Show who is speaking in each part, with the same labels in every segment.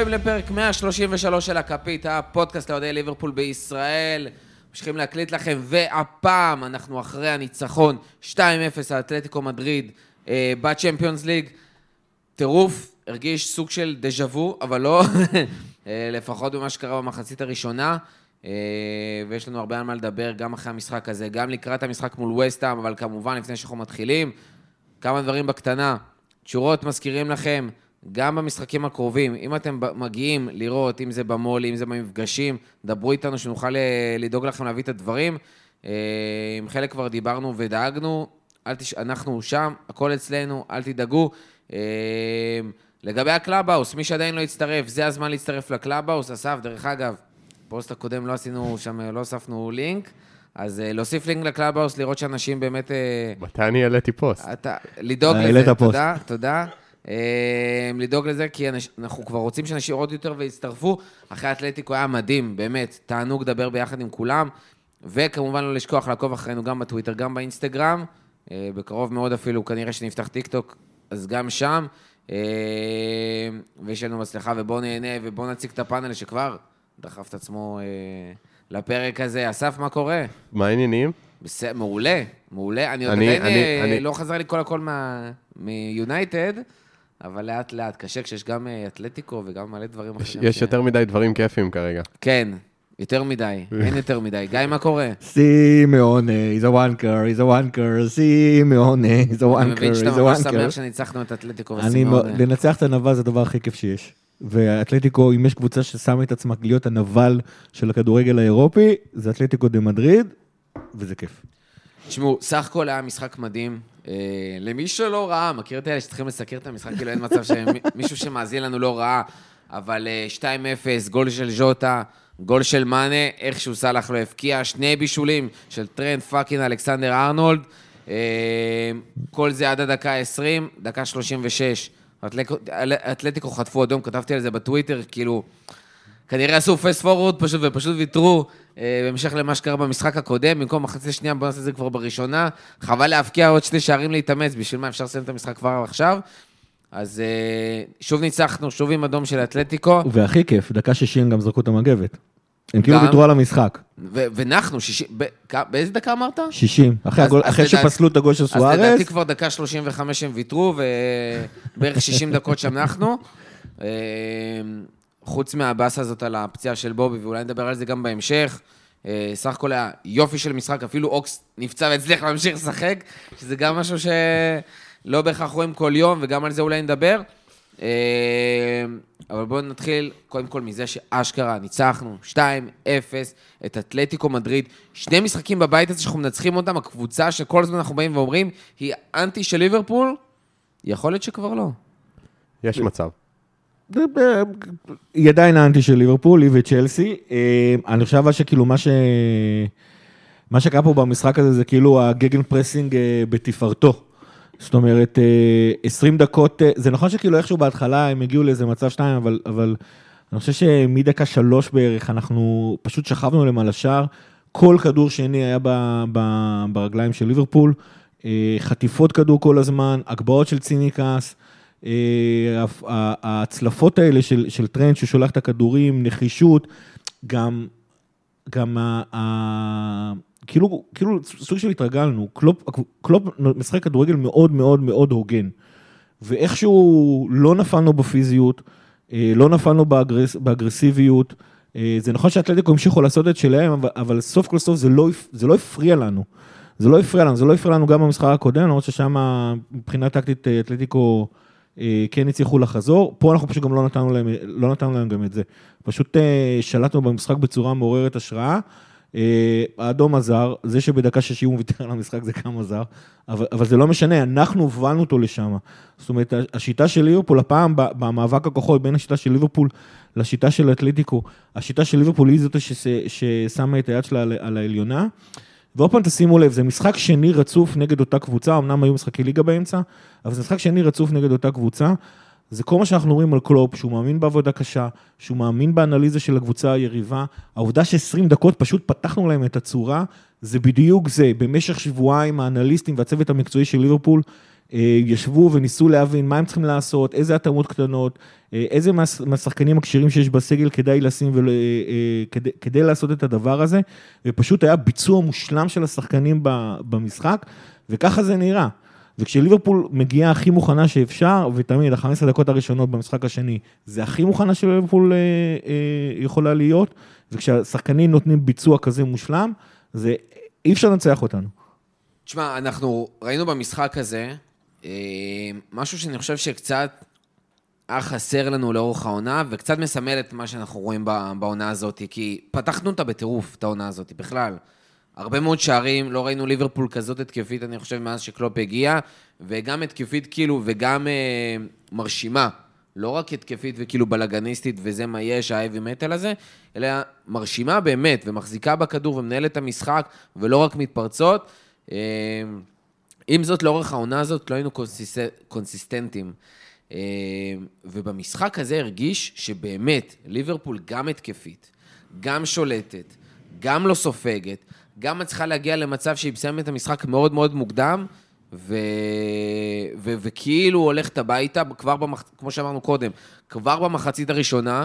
Speaker 1: הבאים לפרק 133 של הכפית, הפודקאסט לאוהדי ליברפול בישראל. ממשיכים להקליט לכם, והפעם אנחנו אחרי הניצחון 2-0 על אתלטיקו מדריד אה, בצ'מפיונס ליג. טירוף, הרגיש סוג של דז'ה וו, אבל לא, אה, לפחות במה שקרה במחצית הראשונה. אה, ויש לנו הרבה על מה לדבר, גם אחרי המשחק הזה, גם לקראת המשחק מול וסטאם, אבל כמובן, לפני שאנחנו מתחילים, כמה דברים בקטנה. תשורות מזכירים לכם, גם במשחקים הקרובים, אם אתם מגיעים לראות, אם זה במו"ל, אם זה במפגשים, דברו איתנו שנוכל אה, לדאוג לכם להביא את הדברים. אה, עם חלק כבר דיברנו ודאגנו, תש... אנחנו שם, הכל אצלנו, אל תדאגו. אה, לגבי ה Clubhouse, מי שעדיין לא הצטרף, זה הזמן להצטרף ל Clubhouse. אסף, דרך אגב, פוסט הקודם לא עשינו שם, לא הוספנו לינק. אז להוסיף לינק ל Clubhouse, לראות שאנשים באמת...
Speaker 2: מתי אני העליתי פוסט?
Speaker 1: אתה, לדאוג לזה, תודה, תודה. אמ, לדאוג לזה, כי אנחנו כבר רוצים שאנשים עוד יותר ויצטרפו. אחרי אתלטיקו היה מדהים, באמת, תענוג לדבר ביחד עם כולם. וכמובן לא לשכוח לעקוב אחרינו גם בטוויטר, גם באינסטגרם. אה, בקרוב מאוד אפילו, כנראה שנפתח טיק טוק, אז גם שם. אמ, ויש לנו מצלחה, ובואו נהנה, ובואו נציג את הפאנל שכבר דחף את עצמו אה, לפרק הזה. אסף, מה קורה?
Speaker 2: מה העניינים?
Speaker 1: בסדר, מעולה, מעולה. אני עוד עדיין אה, לא חזר לי כל הכל מיונייטד. מה... אבל לאט לאט, קשה כשיש גם אה, אתלטיקו וגם מלא דברים
Speaker 2: אחרים. יש יותר מדי דברים כיפים כרגע.
Speaker 1: כן, יותר מדי, אין יותר מדי. גיא, מה קורה?
Speaker 3: סימאונה, he's a wanker, he's a wanker, סימאונה, he's a wanker, he's a wanker. אני מבין
Speaker 1: שאתה ממש שמח שניצחנו את אתלטיקו וסימאונה.
Speaker 3: לנצח את הנבל זה הדבר הכי כיף שיש. ואתלטיקו, אם יש קבוצה ששמה את עצמה להיות הנבל של הכדורגל האירופי, זה אתלטיקו דה מדריד, וזה כיף.
Speaker 1: תשמעו, סך הכל היה משחק מדהים. אה, למי שלא ראה, מכיר את אלה שצריכים לסקר את המשחק, כאילו אין מצב שמישהו שמאזין לנו לא ראה, אבל 2-0, אה, גול של ז'וטה, גול של מאנה, איכשהו סאלח לא הבקיע, שני בישולים של טרנד fucking אלכסנדר ארנולד. אה, כל זה עד הדקה ה-20, דקה 36. אתלטיקו חטפו אדום, כתבתי על זה בטוויטר, כאילו... כנראה עשו פסט פורוורד פשוט, ופשוט ויתרו אה, בהמשך למה שקרה במשחק הקודם, במקום מחצי שנייה, בוא נעשה את זה כבר בראשונה. חבל להבקיע עוד שני שערים להתאמץ, בשביל מה אפשר לסיים את המשחק כבר עכשיו. אז אה, שוב ניצחנו, שוב עם אדום של אתלטיקו.
Speaker 3: והכי כיף, דקה 60 גם זרקו את המגבת. הם כאילו ויתרו על המשחק.
Speaker 1: ונחנו, 60, באיזה דקה אמרת?
Speaker 3: 60, אחרי שפסלו את הגול של סוארס.
Speaker 1: אז לדעתי כבר דקה 35 הם ויתרו, ובערך 60 דקות שם נחנו. חוץ מהבאסה הזאת על הפציעה של בובי, ואולי נדבר על זה גם בהמשך. אה, סך הכל היה יופי של משחק, אפילו אוקס נפצע והצליח להמשיך לשחק, שזה גם משהו שלא בהכרח רואים כל יום, וגם על זה אולי נדבר. אה, אבל בואו נתחיל קודם כל מזה שאשכרה ניצחנו 2-0 את אתלטיקו מדריד. שני משחקים בבית הזה שאנחנו מנצחים אותם, הקבוצה שכל הזמן אנחנו באים ואומרים, היא אנטי של ליברפול, יכול להיות שכבר לא.
Speaker 2: יש מצב.
Speaker 3: היא עדיין האנטי של ליברפול, היא וצ'לסי. אה, אני חושב שכאילו מה ש... מה שקרה פה במשחק הזה זה כאילו ה gegenpressing אה, בתפארתו. זאת אומרת, 20 אה, דקות, זה נכון שכאילו איכשהו בהתחלה הם הגיעו לאיזה מצב שתיים, אבל, אבל אני חושב שמדקה שלוש בערך אנחנו פשוט שכבנו להם על השער. כל כדור שני היה ב, ב, ברגליים של ליברפול, חטיפות כדור כל הזמן, הגבהות של צימיקס. אה, ההצלפות האלה של, של טרנט ששולח את הכדורים, נחישות, גם, גם ה, ה, כאילו, כאילו סוג של התרגלנו, קלופ, קלופ משחק כדורגל מאוד מאוד מאוד הוגן, ואיכשהו לא נפלנו בפיזיות, אה, לא נפלנו באגרס, באגרסיביות, אה, זה נכון שאתלטיקו המשיכו לעשות את שלהם, אבל, אבל סוף כל סוף זה לא, זה לא הפריע לנו. זה לא הפריע לנו, זה לא הפריע לנו גם במשחק הקודם, למרות ששם מבחינה טקטית אתלטיקו כן הצליחו לחזור, פה אנחנו פשוט גם לא נתנו להם, לא נתנו להם גם את זה. פשוט אה, שלטנו במשחק בצורה מעוררת השראה. אה, האדום עזר, זה שבדקה 60 הוא ויתר על המשחק זה גם עזר, אבל, אבל זה לא משנה, אנחנו הובלנו אותו לשם. זאת אומרת, השיטה של ליברפול, הפעם במאבק הכוחות בין השיטה של ליברפול לשיטה של אתלטיקו, השיטה של ליברפול היא זאת ששמה את היד שלה על העליונה. ועוד פעם תשימו לב, זה משחק שני רצוף נגד אותה קבוצה, אמנם היו משחקי ליגה באמצע, אבל זה משחק שני רצוף נגד אותה קבוצה. זה כל מה שאנחנו רואים על קלופ, שהוא מאמין בעבודה קשה, שהוא מאמין באנליזה של הקבוצה היריבה. העובדה ש-20 דקות פשוט פתחנו להם את הצורה, זה בדיוק זה. במשך שבועיים האנליסטים והצוות המקצועי של ליברפול ישבו וניסו להבין מה הם צריכים לעשות, איזה התאמות קטנות, אה, איזה מהש- מהשחקנים הכשירים שיש בסגל כדאי לשים ול, אה, אה, כדי, כדי לעשות את הדבר הזה, ופשוט היה ביצוע מושלם של השחקנים במשחק, וככה זה נראה. וכשליברפול מגיעה הכי מוכנה שאפשר, ותמיד, ה-15 דקות הראשונות במשחק השני, זה הכי מוכנה שליברפול אה, אה, יכולה להיות, וכשהשחקנים נותנים ביצוע כזה מושלם, זה, אי אפשר לנצח אותנו.
Speaker 1: תשמע, אנחנו ראינו במשחק הזה אה, משהו שאני חושב שקצת היה חסר לנו לאורך העונה, וקצת מסמל את מה שאנחנו רואים בעונה הזאת, כי פתחנו אותה בטירוף, את העונה הזאת, בכלל. הרבה מאוד שערים, לא ראינו ליברפול כזאת התקפית, אני חושב, מאז שקלופ הגיע, וגם התקפית כאילו, וגם אה, מרשימה. לא רק התקפית וכאילו בלאגניסטית, וזה מה יש, האבי מטאל הזה, אלא מרשימה באמת, ומחזיקה בכדור ומנהלת את המשחק, ולא רק מתפרצות. אה, עם זאת, לאורך העונה הזאת לא היינו consis... consistent ים. אה, ובמשחק הזה הרגיש שבאמת, ליברפול גם התקפית, גם שולטת, גם לא סופגת, גם מצליחה להגיע למצב שהיא מסיימת את המשחק מאוד מאוד מוקדם, ו... ו... וכאילו הולכת הביתה, כבר במח... כמו שאמרנו קודם, כבר במחצית הראשונה,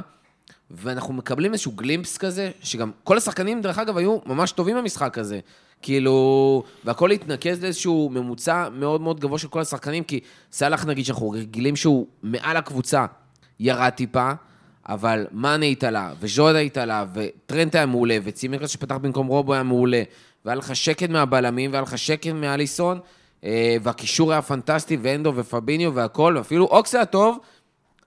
Speaker 1: ואנחנו מקבלים איזשהו glimpse כזה, שגם כל השחקנים, דרך אגב, היו ממש טובים במשחק הזה. כאילו, והכל התנקז לאיזשהו ממוצע מאוד מאוד גבוה של כל השחקנים, כי סאלח, נגיד, שאנחנו רגילים שהוא מעל הקבוצה, ירד טיפה, אבל מאנה התעלה, וז'ודה התעלה, וטרנט היה מעולה, וצימקל שפתח במקום רובו היה מעולה, והיה לך שקט מהבלמים, והיה לך שקט מאליסון, אה, והקישור היה פנטסטי, ואנדו ופביניו והכל, ואפילו אוקס היה טוב,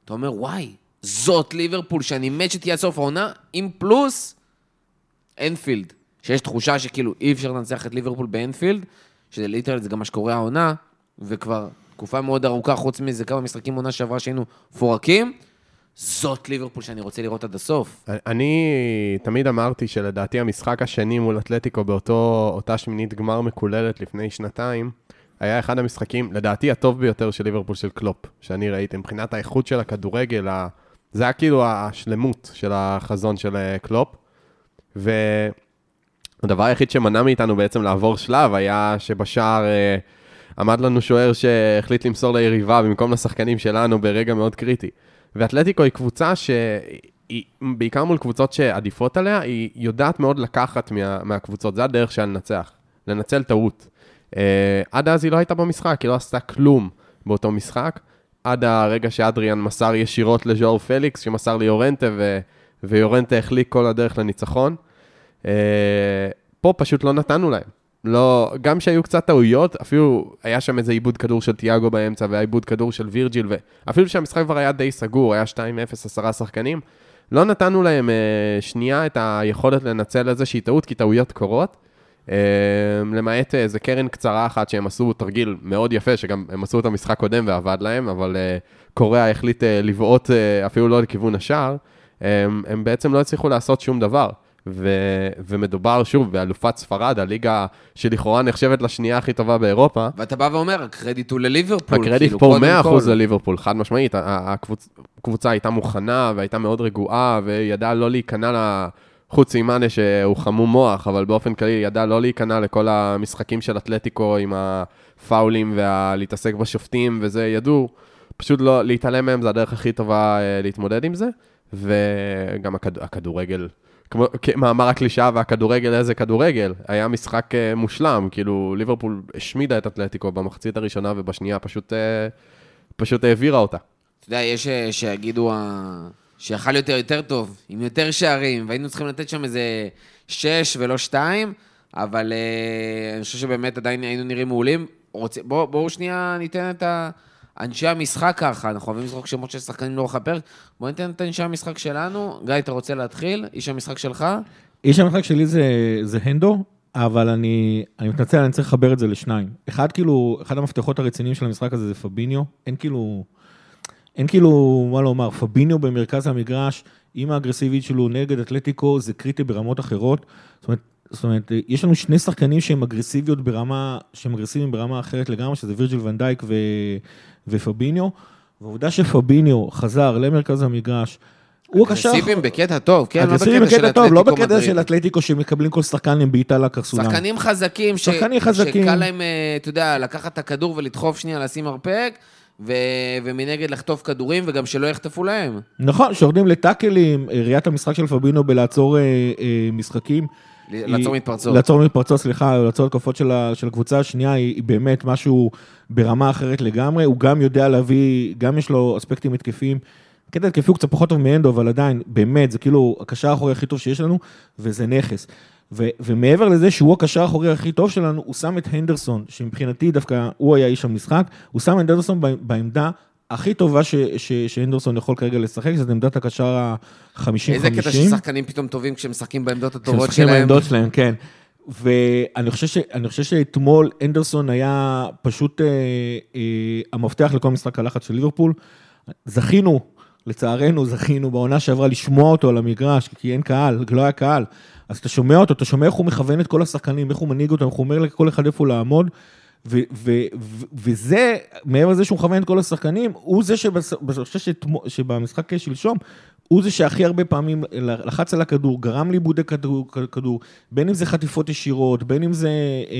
Speaker 1: אתה אומר, וואי, זאת ליברפול שאני מת שתהיה סוף העונה, עם פלוס אנפילד, שיש תחושה שכאילו אי אפשר לנצח את ליברפול באנפילד, שזה literal זה גם מה שקורה העונה, וכבר תקופה מאוד ארוכה, חוץ מזה כמה משחקים עונה שעברה שהיינו מפורקים, זאת ליברפול שאני רוצה לראות עד הסוף.
Speaker 2: אני תמיד אמרתי שלדעתי המשחק השני מול אתלטיקו באותה שמינית גמר מקוללת לפני שנתיים, היה אחד המשחקים, לדעתי, הטוב ביותר של ליברפול של קלופ, שאני ראיתי, מבחינת האיכות של הכדורגל. זה היה כאילו השלמות של החזון של אה, קלופ. והדבר היחיד שמנע מאיתנו בעצם לעבור שלב היה שבשער אה, עמד לנו שוער שהחליט למסור ליריבה במקום לשחקנים שלנו ברגע מאוד קריטי. ואתלטיקו היא קבוצה שהיא, בעיקר מול קבוצות שעדיפות עליה, היא יודעת מאוד לקחת מה, מהקבוצות, זה הדרך שלה לנצח, לנצל טעות. Uh, עד אז היא לא הייתה במשחק, היא לא עשתה כלום באותו משחק, עד הרגע שאדריאן מסר ישירות לז'ואר פליקס, שמסר ליורנטה, ו, ויורנטה החליק כל הדרך לניצחון. Uh, פה פשוט לא נתנו להם. לא, גם שהיו קצת טעויות, אפילו היה שם איזה עיבוד כדור של תיאגו באמצע, והיה עיבוד כדור של וירג'יל, ואפילו שהמשחק כבר היה די סגור, היה 2-0, עשרה שחקנים, לא נתנו להם uh, שנייה את היכולת לנצל איזושהי טעות, כי טעויות קורות. Uh, למעט איזה קרן קצרה אחת שהם עשו תרגיל מאוד יפה, שגם הם עשו את המשחק קודם ועבד להם, אבל uh, קוריאה החליט uh, לבעוט uh, אפילו לא לכיוון השער, um, הם בעצם לא הצליחו לעשות שום דבר. ו- ומדובר שוב באלופת ספרד, הליגה שלכאורה נחשבת לשנייה הכי טובה באירופה.
Speaker 1: ואתה בא ואומר, הקרדיט הוא לליברפול.
Speaker 2: הקרדיט
Speaker 1: כאילו,
Speaker 2: פה
Speaker 1: קודם
Speaker 2: 100%
Speaker 1: כל.
Speaker 2: לליברפול, חד משמעית. הקבוצה הייתה מוכנה והייתה מאוד רגועה, וידעה לא להיכנע ל... חוץ ממאנה שהוא חמום מוח, אבל באופן כללי ידע לא להיכנע לכל המשחקים של אתלטיקו עם הפאולים ולהתעסק בשופטים וזה, ידעו פשוט לא, להתעלם מהם זה הדרך הכי טובה אה, להתמודד עם זה, וגם הכד, הכדורגל, כמו מאמר הקלישאה והכדורגל איזה כדורגל, היה משחק אה, מושלם, כאילו ליברפול השמידה את אתלטיקו במחצית הראשונה ובשנייה פשוט, אה, פשוט העבירה אותה.
Speaker 1: אתה יודע, יש אה, שיגידו שיכל יותר יותר טוב, עם יותר שערים, והיינו צריכים לתת שם איזה שש ולא שתיים, אבל אני חושב שבאמת עדיין היינו נראים מעולים. רוצ... בואו בוא שנייה ניתן את ה... אנשי המשחק ככה, אנחנו אוהבים לזרוק שמות של שחקנים לאורך הפרק. בואו ניתן את אנשי המשחק שלנו. גיא, אתה רוצה להתחיל? איש המשחק שלך?
Speaker 3: איש המשחק שלי זה, זה הנדו, אבל אני, אני מתנצל, אני צריך לחבר את זה לשניים. אחד, כאילו, אחד המפתחות הרציניים של המשחק הזה זה פביניו. אין כאילו, אין כאילו, מה לומר, פביניו במרכז המגרש, עם האגרסיבית שלו נגד אתלטיקו, זה קריטי ברמות אחרות. זאת אומרת, זאת אומרת, יש לנו שני שחקנים שהם אגרסיביות ברמה, שהם אגרסיביים ברמה אחרת לגמרי, שזה וירג'יל ונדייק ו, ופביניו. והעובדה שפביניו חזר למרכז המגרש, הוא הקשר...
Speaker 1: אגרסיביים בקטע טוב, כן, לא
Speaker 3: אגרסיביים
Speaker 1: בקטע של
Speaker 3: בקטע טוב, לא
Speaker 1: אתלטיקו
Speaker 3: בקטע
Speaker 1: מדריד.
Speaker 3: של אתלטיקו שמקבלים כל שחקן עם בעיטה לקרסולם.
Speaker 1: שחקנים חזקים, ש...
Speaker 3: שחקנים חזקים.
Speaker 1: שקל להם, אה, אתה יודע, לקחת את הכדור ולדחוף שנייה, לשים מרפק, ו... ומנגד לחטוף כדורים, וגם שלא יחטפו להם.
Speaker 3: נכון, שיורדים לטאקלים, ראיית המשחק של פבינו בלעצור אה, אה, משחקים.
Speaker 1: לעצור מתפרצות.
Speaker 3: לעצור מתפרצות, סליחה, לעצור התקפות של, של הקבוצה השנייה, היא, היא באמת משהו ברמה אחרת לגמרי. הוא גם יודע להביא, גם יש לו אספקטים התקפיים. קטע התקפי הוא קצת פחות טוב מאנדו, אבל עדיין, באמת, זה כאילו הקשר האחורי הכי טוב שיש לנו, וזה נכס. ו- ומעבר לזה שהוא הקשר האחורי הכי טוב שלנו, הוא שם את הנדרסון, שמבחינתי דווקא הוא היה איש המשחק, הוא שם את הנדרסון בעמדה הכי טובה ש- ש- שהנדרסון יכול כרגע לשחק, זאת עמדת הקשר ה-50-50.
Speaker 1: איזה קטע ששחקנים פתאום טובים כשהם משחקים בעמדות הטובות שלהם.
Speaker 3: בעמדות שלהם, כן. ואני חושב, ש... חושב שאתמול אנדרסון היה פשוט אה, אה, המפתח לכל משחק הלחץ של ליברפול. זכינו, לצערנו זכינו בעונה שעברה לשמוע אותו על המגרש, כי אין קהל, לא היה קהל. אז אתה שומע אותו, אתה שומע איך הוא מכוון את כל השחקנים, איך הוא מנהיג אותם, איך הוא אומר לכל אחד איפה לעמוד. ו- ו- ו- וזה, מעבר לזה שהוא מכוון את כל השחקנים, הוא זה חושב שאתמול- שבמשחק שלשום, הוא זה שהכי הרבה פעמים לחץ על הכדור, גרם לאיבודי כדור, כדור, בין אם זה חטיפות ישירות, בין אם זה אה,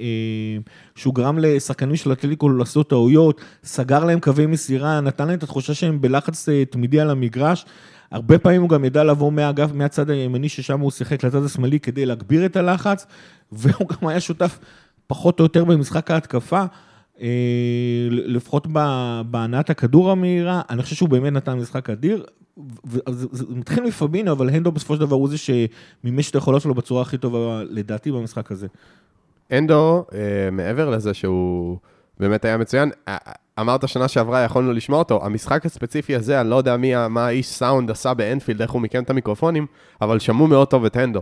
Speaker 3: אה, שהוא גרם לשחקנים של אתלטיקו לעשות טעויות, סגר להם קווי מסירה, נתן להם את התחושה שהם בלחץ אה, תמידי על המגרש. הרבה פעמים הוא גם ידע לבוא מהאגף, מהצד הימני ששם הוא שיחק לצד השמאלי כדי להגביר את הלחץ, והוא גם היה שותף פחות או יותר במשחק ההתקפה. אה, לפחות בהנעת הכדור המהירה, אני חושב שהוא באמת נתן משחק אדיר. זה מתחיל מפבינו, אבל הנדו בסופו של דבר הוא זה שמימש את היכולות שלו בצורה הכי טובה, לדעתי, במשחק הזה.
Speaker 2: אנדו, אה, מעבר לזה שהוא באמת היה מצוין, אמרת שנה שעברה יכולנו לשמוע אותו, המשחק הספציפי הזה, אני לא יודע מה האיש סאונד עשה באנפילד, איך הוא מיקם את המיקרופונים, אבל שמעו מאוד טוב את אנדו.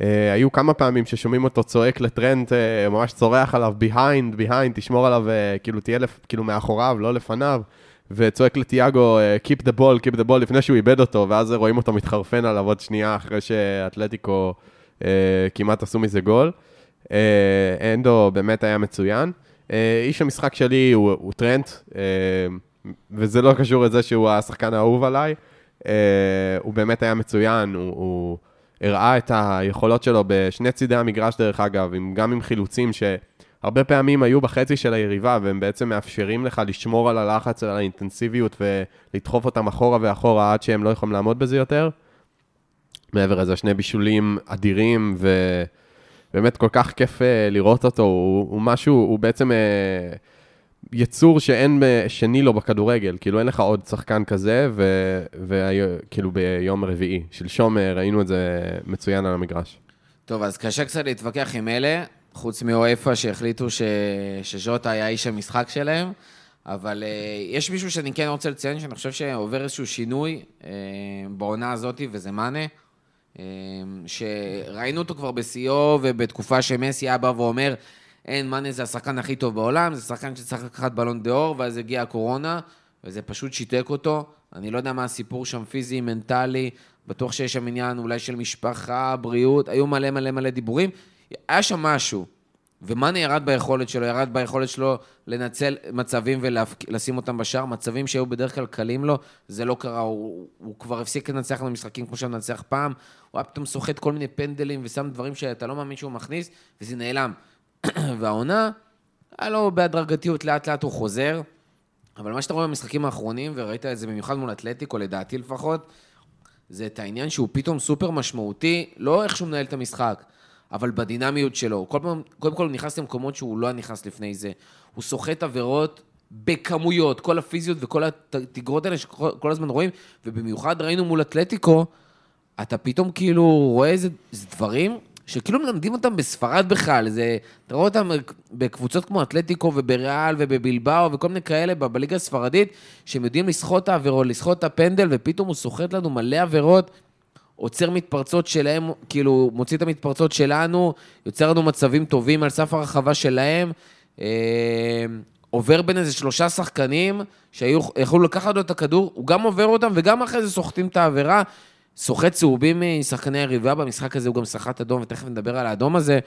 Speaker 2: אה, היו כמה פעמים ששומעים אותו צועק לטרנט, אה, ממש צורח עליו, behind, behind, תשמור עליו, אה, כאילו תהיה לפ, כאילו מאחוריו, לא לפניו, וצועק לטיאגו, אה, keep the ball, keep the ball, לפני שהוא איבד אותו, ואז רואים אותו מתחרפן עליו עוד שנייה אחרי שאתלטיקו אה, כמעט עשו מזה גול. אה, אנדו באמת היה מצוין. אה, איש המשחק שלי הוא, הוא טרנט, אה, וזה לא קשור לזה שהוא השחקן האהוב עליי. אה, הוא באמת היה מצוין, הוא, הוא הראה את היכולות שלו בשני צידי המגרש דרך אגב, עם, גם עם חילוצים שהרבה פעמים היו בחצי של היריבה, והם בעצם מאפשרים לך לשמור על הלחץ, על האינטנסיביות ולדחוף אותם אחורה ואחורה עד שהם לא יכולים לעמוד בזה יותר. מעבר לזה, שני בישולים אדירים, ובאמת כל כך כיף אה, לראות אותו, הוא, הוא משהו, הוא בעצם אה, יצור שאין שני לו בכדורגל, כאילו אין לך עוד שחקן כזה, וכאילו ביום רביעי, שלשום ראינו את זה מצוין על המגרש.
Speaker 1: טוב, אז קשה קצת להתווכח עם אלה, חוץ מאויפה שהחליטו ש... שז'וטה היה איש המשחק שלהם, אבל uh, יש מישהו שאני כן רוצה לציין, שאני חושב שעובר איזשהו שינוי uh, בעונה הזאת, וזה מאנה. uh, שראינו אותו כבר בשיאו, ובתקופה שמסי היה בא ואומר, אין, מאנה זה השחקן הכי טוב בעולם, זה שחקן שצריך לקחת בלון דה אור, ואז הגיעה הקורונה, וזה פשוט שיתק אותו. אני לא יודע מה הסיפור שם, פיזי, מנטלי, בטוח שיש שם עניין אולי של משפחה, בריאות, היו מלא מלא מלא דיבורים. היה שם משהו, ומאנה ירד ביכולת שלו, ירד ביכולת שלו לנצל מצבים ולשים אותם בשער, מצבים שהיו בדרך כלל קלים לו, זה לא קרה, הוא, הוא כבר הפסיק לנצח במשחקים כמו שהוא מנצח פעם, הוא היה פתאום סוחט כל מיני פנדלים ושם דברים שאתה לא מאמין שהוא מכניס, וזה נעלם. והעונה, היה לו בהדרגתיות, לאט לאט הוא חוזר, אבל מה שאתה רואה במשחקים האחרונים, וראית את זה במיוחד מול אתלטיקו, לדעתי לפחות, זה את העניין שהוא פתאום סופר משמעותי, לא איך שהוא מנהל את המשחק, אבל בדינמיות שלו. כל פעם, קודם כל הוא נכנס למקומות שהוא לא נכנס לפני זה. הוא סוחט עבירות בכמויות, כל הפיזיות וכל התגרות האלה שכל הזמן רואים, ובמיוחד ראינו מול אתלטיקו, אתה פתאום כאילו רואה איזה דברים שכאילו מלמדים אותם בספרד בכלל, זה, אתה רואה אותם בקבוצות כמו אתלטיקו ובריאל ובבלבאו וכל מיני כאלה בליגה הספרדית, שהם יודעים לסחוט את העבירות, לסחוט את הפנדל, ופתאום הוא סוחט לנו מלא עבירות, עוצר מתפרצות שלהם, כאילו מוציא את המתפרצות שלנו, יוצר לנו מצבים טובים על סף הרחבה שלהם, אה, עובר בין איזה שלושה שחקנים שיכולו לקחת לו את הכדור, הוא גם עובר אותם וגם אחרי זה סוחטים את העבירה. סוחט צהובים משחקני היריבה במשחק הזה, הוא גם סחט אדום, ותכף נדבר על האדום הזה.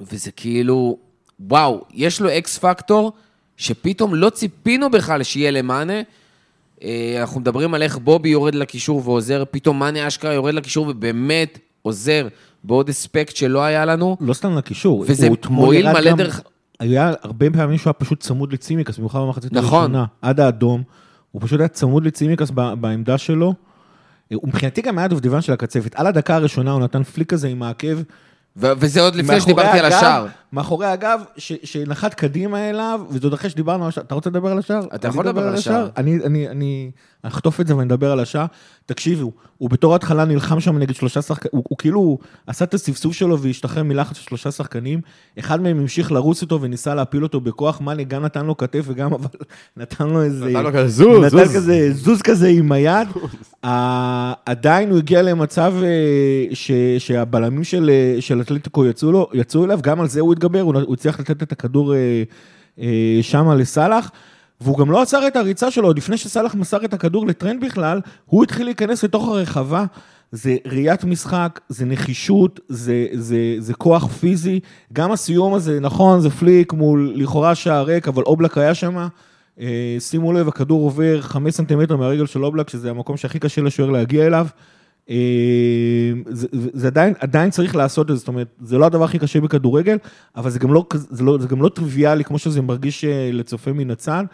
Speaker 1: וזה כאילו, וואו, יש לו אקס פקטור, שפתאום לא ציפינו בכלל שיהיה למאנה. אה, אנחנו מדברים על איך בובי יורד לקישור ועוזר, פתאום מאני אשכרה יורד לקישור ובאמת עוזר בעוד אספקט שלא היה לנו.
Speaker 3: לא סתם לקישור.
Speaker 1: וזה מועיל מלא
Speaker 3: גם-
Speaker 1: דרך-
Speaker 3: היה הרבה פעמים שהוא היה פשוט צמוד לצימקס, במיוחד במחצית
Speaker 1: נכון.
Speaker 3: הראשונה, עד האדום. הוא פשוט היה צמוד לצימקס בעמדה שלו. הוא מבחינתי גם היה דובדבן של הקצפת. על הדקה הראשונה הוא נתן פליק כזה עם העקב.
Speaker 1: וזה עוד לפני שדיברתי על השער.
Speaker 3: מאחורי הגב, ש- שנחת קדימה אליו, וזה עוד אחרי שדיברנו על השער. אתה רוצה לדבר על השער?
Speaker 1: אתה יכול לדבר על השער.
Speaker 3: אני, אני, אני אחטוף את זה ואני אדבר על השער. תקשיבו, הוא בתור התחלה נלחם שם נגד שלושה שחקנים, הוא, הוא כאילו עשה את הספסוף שלו והשתחרר מלחץ של שלושה שחקנים. אחד מהם המשיך לרוץ איתו וניסה להפיל אותו בכוח. מאני גם נתן לו כתף וגם אבל נתן לו איזה...
Speaker 2: נתן לו כזה זוז,
Speaker 3: נתן
Speaker 2: זוז.
Speaker 3: כזה זוז כזה עם היד. עדיין הוא הגיע למצב אה, ש, שהבלמים של, אה, של אתלטיקו יצאו, לו, יצאו אליו, גם על זה הוא התגבר, הוא, הצליח לתת את הכדור אה, אה, שמה לסאלח. והוא גם לא עצר את הריצה שלו, עוד לפני שסאלח מסר את הכדור לטרנט בכלל, הוא התחיל להיכנס לתוך הרחבה. זה ראיית משחק, זה נחישות, זה, זה, זה כוח פיזי. גם הסיום הזה, נכון, זה flick מול לכאורה שער ריק, אבל אובלק היה שם. אה, שימו לב, הכדור עובר חמש סנטימטר מהרגל של אובלק, שזה המקום שהכי קשה לשוער להגיע אליו. אה, זה, זה עדיין, עדיין צריך לעשות את זה, זאת אומרת, זה לא הדבר הכי קשה בכדורגל, אבל זה גם לא, זה לא, זה גם לא טריוויאלי כמו שזה מרגיש אה, לצופה מן הצד.